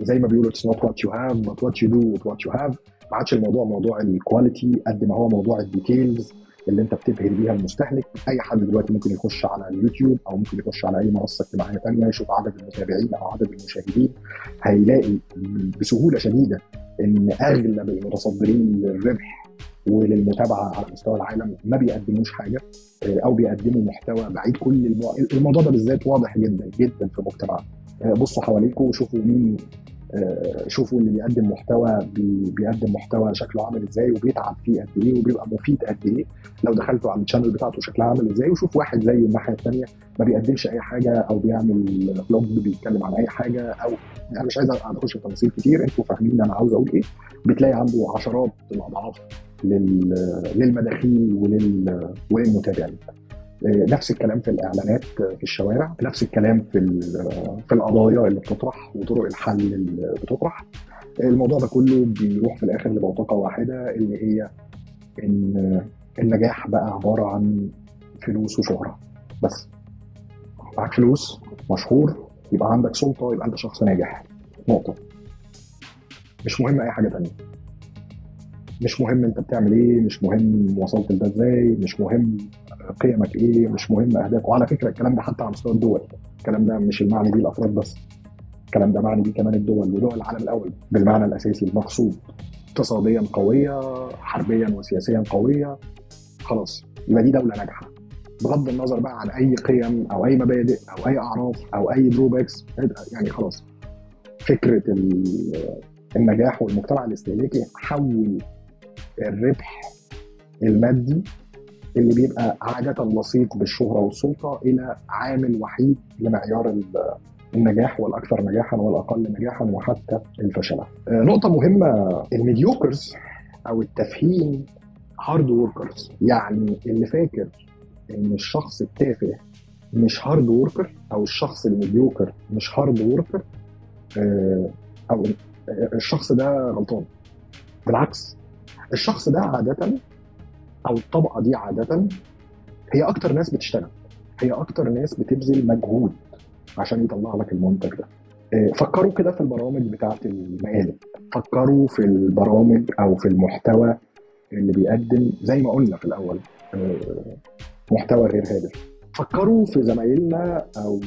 زي ما بيقولوا it's not what you have but what you do what you have ما عادش الموضوع موضوع ال quality قد ما هو موضوع ال details اللي انت بتبهر بيها المستهلك. أي حد دلوقتي ممكن يخش على اليوتيوب أو ممكن يخش على أي منصة اجتماعية ثانية يشوف عدد المتابعين أو عدد المشاهدين هيلاقي بسهولة شديدة إن اغلب المتصدرين للربح وللمتابعة على مستوى العالم ما بيقدموش حاجة آه، أو بيقدموا محتوى بعيد. كل المو... الموضوع ده بالذات واضح جدا جدا في مجتمعنا. آه، بصوا حواليكم وشوفوا مين شوفوا اللي بيقدم محتوى بي- بيقدم محتوى شكله عامل إزاي وبيتعب فيه قد إيه وبيبقى مفيد قد إيه. لو دخلتوا على ال channel بتاعته شكلها عامل إزاي وشوف واحد زيه الناحية الثانية ما بيقدمش أي حاجة أو بيعمل vlog بيتكلم عن أي حاجة أو أنا مش عايز اخش في تفاصيل كتير أنتوا فاهمين أنا عاوز أقول إيه. بتلاقي عنده عشرات الأضعاف لل- للمداخيل ولل وللمتابعين. آه، نفس الكلام في الإعلانات في الشوارع نفس الكلام في في القضايا اللي بتطرح وطرق الحل اللي بتطرح. الموضوع ده كله بيروح في الآخر لبوتقه واحدة اللي هي إن النجاح بقى عبارة عن فلوس وشهرة بس. معاك فلوس مشهور يبقى عندك سلطة يبقى انت شخص ناجح. نقطة. مش مهم أي حاجة تانية. مش مهم أنت بتعمل إيه مش مهم وصلت لده إزاي مش مهم قيمك إيه مش مهم اهدافك وعلى فكرة الكلام ده حتى على مستوى الدول. الكلام ده مش المعني بيه الأفراد بس. الكلام ده معني بيه كمان الدول ودول العالم الأول. بالمعنى الأساسي المقصود. اقتصاديا قوية حربيا وسياسيا قوية. خلاص يبقى دي دولة ناجحة. بغض النظر بقى عن أي قيم أو أي مبادئ أو أي أعراف أو أي دروباكس يعني خلاص. فكرة ال- النجاح والمجتمع الاستهلاكي حول الربح المادي اللي بيبقى عادة لصيق بالشهرة والسلطة إلى عامل وحيد لمعيار ال- النجاح والأكثر نجاحا والأقل نجاحا وحتى الفشل. آه، نقطة مهمة ال mediocres أو التافهين hard workers يعني اللي فاكر إن الشخص التافه مش hard worker أو الشخص ال mediocre مش hard worker آه، أو الشخص ده غلطان بالعكس الشخص ده عادة أو الطبقة دي عادة هي أكتر ناس بتشتغل هي أكتر ناس بتبذل مجهود عشان يطلع لك المنتج ده. آه، فكروا كده في البرامج بتاعت المقالب. فكروا في البرامج أو في المحتوى اللي بيقدم زي ما قلنا في الأول آه، محتوى غير هادف. فكروا في زمايلنا أو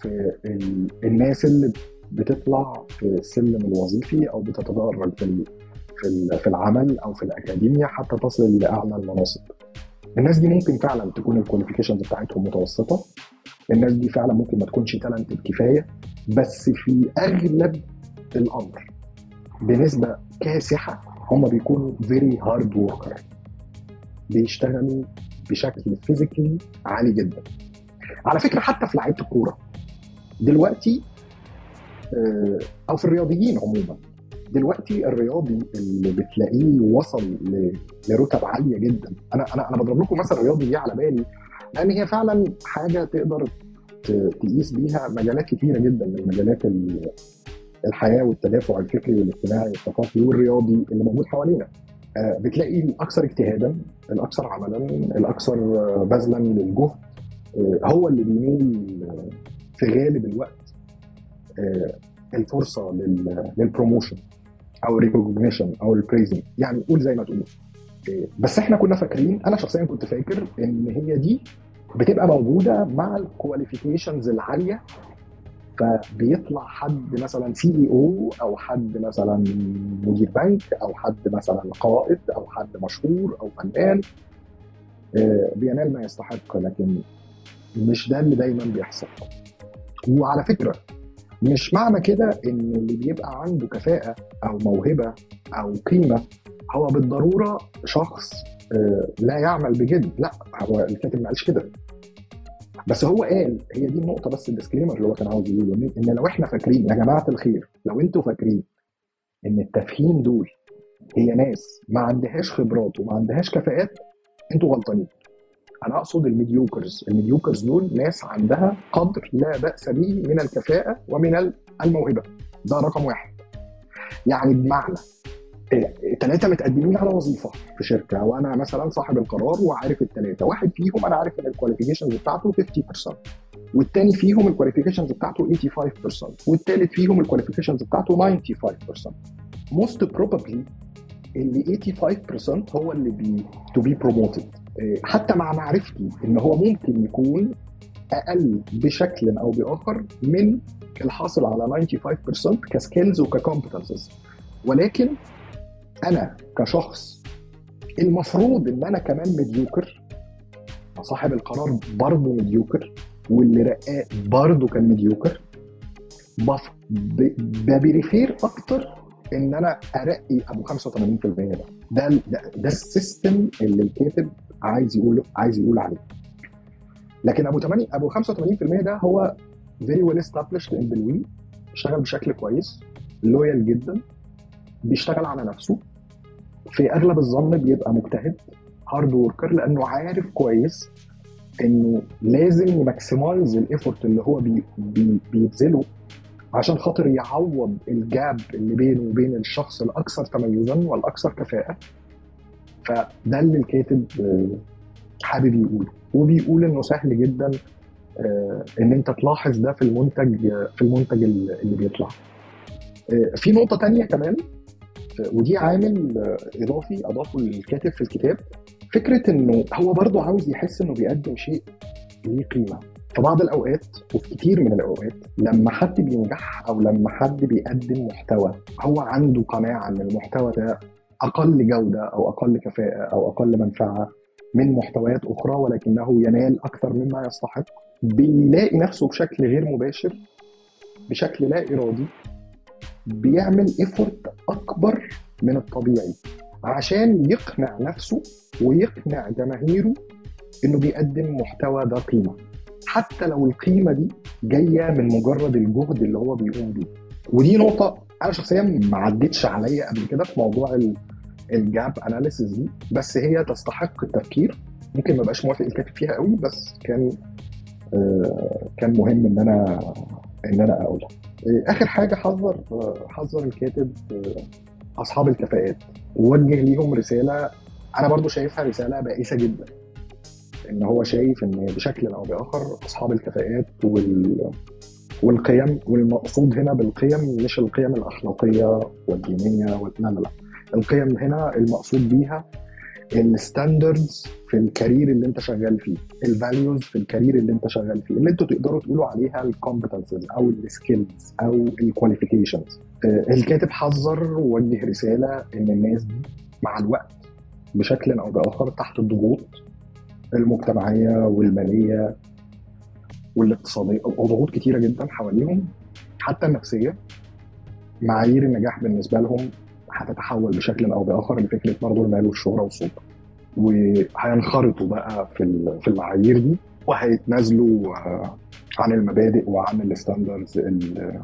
في ال- الناس اللي بتطلع في السلم الوظيفي أو بتتدرج في في في العمل أو في الاكاديميا حتى تصل لأعلى المناصب. الناس دي ممكن فعلا تكون ال qualifications بتاعتهم متوسطة. الناس دي فعلا ممكن ما تكونش talented كفاية بس في أغلب الأمر بنسبة كاسحة هم بيكونوا very hard worker بيشتغلوا بشكل فيزيكلي عالي جدا. على فكرة حتى في لعيبة الكورة. دلوقتي آه، أو في الرياضيين عموما. دلوقتي الرياضي اللي بتلاقيه وصل لرتب عالية جدا. أنا أنا أنا بضرب لكم مثلا الرياضي دي على بالي لأن هي فعلا حاجة تقدر تقيس بيها مجالات كتيرة جدا من مجالات ال- الحياة والتدافع الفكري والاجتماعي والثقافي والرياضي اللي موجود حوالينا. آه، بتلاقي الأكثر اجتهادا الأكثر عملا الأكثر بذلا للجهد آه، هو اللي بينال آه، في غالب الوقت الفرصة لل- لل promotion أو ال recognition أو ال praising يعني قول زي ما تقول. إيه، بس إحنا كنا فاكرين أنا شخصيا كنت فاكر إن هي دي بتبقى موجودة مع ال qualifications العالية. فبيطلع حد مثلا CEO أو حد مثلا مدير بنك أو حد مثلا قائد أو حد مشهور أو فنان. آه، بينال ما يستحق لكن مش ده اللي دايما بيحصل. وعلى فكرة مش معنى كده إن اللي بيبقى عنده كفاءة أو موهبة أو قيمة هو بالضرورة شخص آه، لا يعمل بجد لا هو الكاتب ما قالش كده. بس هو قال هي دي النقطة بس الديسكليمر اللي هو كان عاوز يقوله إن لو إحنا فاكرين يا جماعة الخير لو إنتوا فاكرين إن التافهين دول هي ناس ما عندهاش خبرات وما عندهاش كفاءات إنتوا غلطانين. أنا اقصد ال mediocres ال mediocres دول ناس عندها قدر لا بأس به من الكفاءة ومن الموهبة. ده رقم واحد. يعني بمعنى ثلاثة متقدمين على وظيفة في شركة وأنا مثلا صاحب القرار وعارف الثلاثه واحد فيهم أنا عارف إن ال qualifications بتاعته 50% والتاني فيهم ال qualifications بتاعته 85% والتالت فيهم ال qualifications بتاعته 95% most probably اللي 85% هو اللي بي to be promoted حتى مع معرفتي إن هو ممكن يكون أقل بشكل أو بآخر من الحاصل على 95% ك skills وك competences ولكن أنا كشخص المفروض إن أنا كمان mediocre صاحب القرار برضه mediocre واللي رقاه برضه كان mediocre ب prefer أكتر إن أنا أرقي أبو 85% ده. ده ده, ده ال system اللي الكاتب عايز يقول عايز يقول عليه. لكن أبو 8 أبو 85% ده هو very well established employee اشتغل بشكل كويس loyal جدا بيشتغل على نفسه. في أغلب الظن بيبقى مجتهد hard worker لأنه عارف كويس إنه لازم ي maximize ال effort اللي هو بي بي بيبذله عشان خاطر يعوض الجاب اللي بينه وبين الشخص الأكثر تميزا والأكثر كفاءة. فده اللي الكاتب حابب يقوله. وبيقول إنه سهل جدا آه، إن أنت تلاحظ ده في المنتج في المنتج اللي بيطلع. آه، في نقطة تانية كمان ودي عامل إضافي أضافه الكاتب في الكتاب. فكرة إنه هو برضه عاوز يحس إنه بيقدم شيء ليه قيمة. في بعض الأوقات وفي كتير من الأوقات لما حد بينجح أو لما حد بيقدم محتوى هو عنده قناعة إن المحتوى ده أقل جودة أو أقل كفاءة أو أقل منفعة من محتويات أخرى ولكنه ينال أكثر مما يستحق. بيلاقي نفسه بشكل غير مباشر بشكل لا إرادي بيعمل ايفورت أكبر من الطبيعي عشان يقنع نفسه ويقنع جماهيره إنه بيقدم محتوى ده قيمة. حتى لو القيمة دي جاية من مجرد الجهد اللي هو بيقوم بيه. ودي نقطة أنا شخصيا ما عدتش عليا قبل كده في موضوع ال gap analysis دي بس هي تستحق التفكير. ممكن ما بقاش موافق الكاتب فيها قوي بس كان آه، كان مهم إن أنا إن أنا اقولها آه، آخر حاجة حذر حذر الكاتب آه، أصحاب الكفاءات. ووجه ليهم رسالة أنا برضو شايفها رسالة بائسة جدا. إن هو شايف إن بشكل أو بآخر أصحاب الكفاءات وال والقيم والمقصود هنا بالقيم مش القيم الأخلاقية والدينية لا لا لا. القيم هنا المقصود بيها ال standards في ال career اللي أنت شغال فيه ال values في ال career اللي أنت شغال فيه اللي أنتوا تقدروا تقولوا عليها ال competencies أو ال skills أو الكواليفيكيشنز آه، الكاتب حذر ووجه رسالة إن الناس دي مع الوقت بشكل أو بآخر تحت الضغوط المجتمعية والمالية والاقتصادية وضغوط كتيرة جدا حواليهم حتى النفسية معايير النجاح بالنسبة لهم هتتحول بشكل أو بآخر لفكرة برضه المال والشهرة والسلطة. وهينخرطوا بقى في في المعايير دي وهيتنازلوا آه، عن المبادئ وعن الستاندردز اللي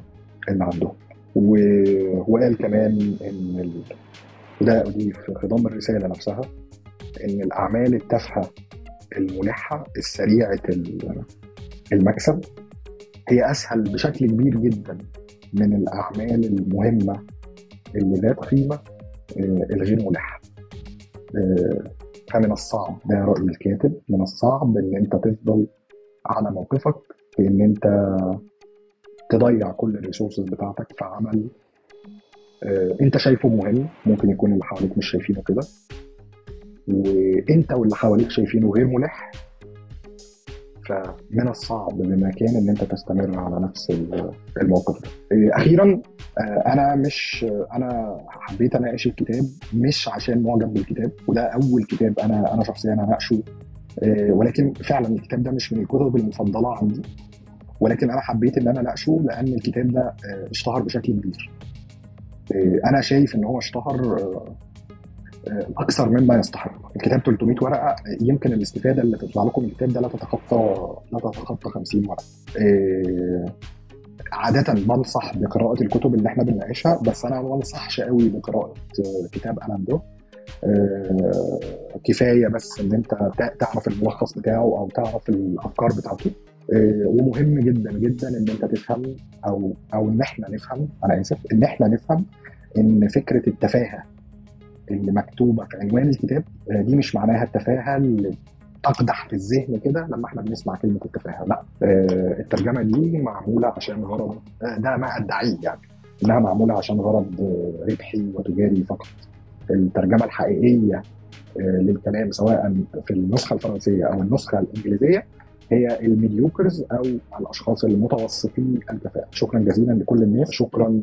عندهم. وقال كمان إن وده دي في خضم الرسالة نفسها إن الأعمال التافهة الملحة السريعة المكسب هي أسهل بشكل كبير جدا من الأعمال المهمة اللي ذات قيمة آه، الغير ملحة. آه، فمن الصعب ده رأي الكاتب من الصعب إن أنت تفضل على موقفك في ان أنت تضيع كل الريسورسز بتاعتك في عمل آه، أنت شايفه مهم ممكن يكون اللي حواليك مش شايفينه كده. وأنت واللي حواليك شايفينه غير ملح فمن الصعب بمكان ان انت تستمر على نفس الموقف ده. آه، أخيرا آه، أنا مش أنا حبيت أناقش الكتاب مش عشان معجب بالكتاب وده أول كتاب أنا أنا شخصيا اناقشه ولكن فعلا الكتاب ده مش من الكتب المفضلة عندي ولكن أنا حبيت إن أنا أناقشه لأن الكتاب ده اشتهر بشكل كبير آه، أنا شايف إن هو اشتهر آه، آه، أكثر مما يستحق. الكتاب 300 ورقة يمكن الاستفادة اللي تطلع لكم من الكتاب ده لا تتخطى لا تتخطى 50 ورقة. عادة بنصح بقراءة الكتب اللي إحنا بنناقشها بس أنا ما بنصحش قوي بقراءة كتاب ألان دو. كفاية بس إن أنت تعرف الملخص بتاعه أو تعرف الأفكار بتاعته. آه، ومهم جدا جدا إن أنت تفهم أو أو إن إحنا نفهم أنا آسف إن إحنا نفهم إن فكرة التفاهة اللي مكتوبه في عنوان الكتاب آه، دي مش معناها التفاهة اللي تقدح في الذهن كده لما إحنا بنسمع كلمة التفاهة لا. آه، الترجمة دي معمولة عشان غرض ده ما أدعيه يعني. إنها معمولة عشان غرض ربحي وتجاري فقط. الترجمة الحقيقية للكلام سواء في النسخة الفرنسية أو النسخة الإنجليزية هي الميديوكرز أو الأشخاص المتوسطين الكفاءه شكرا جزيلا لكل الناس. شكرا.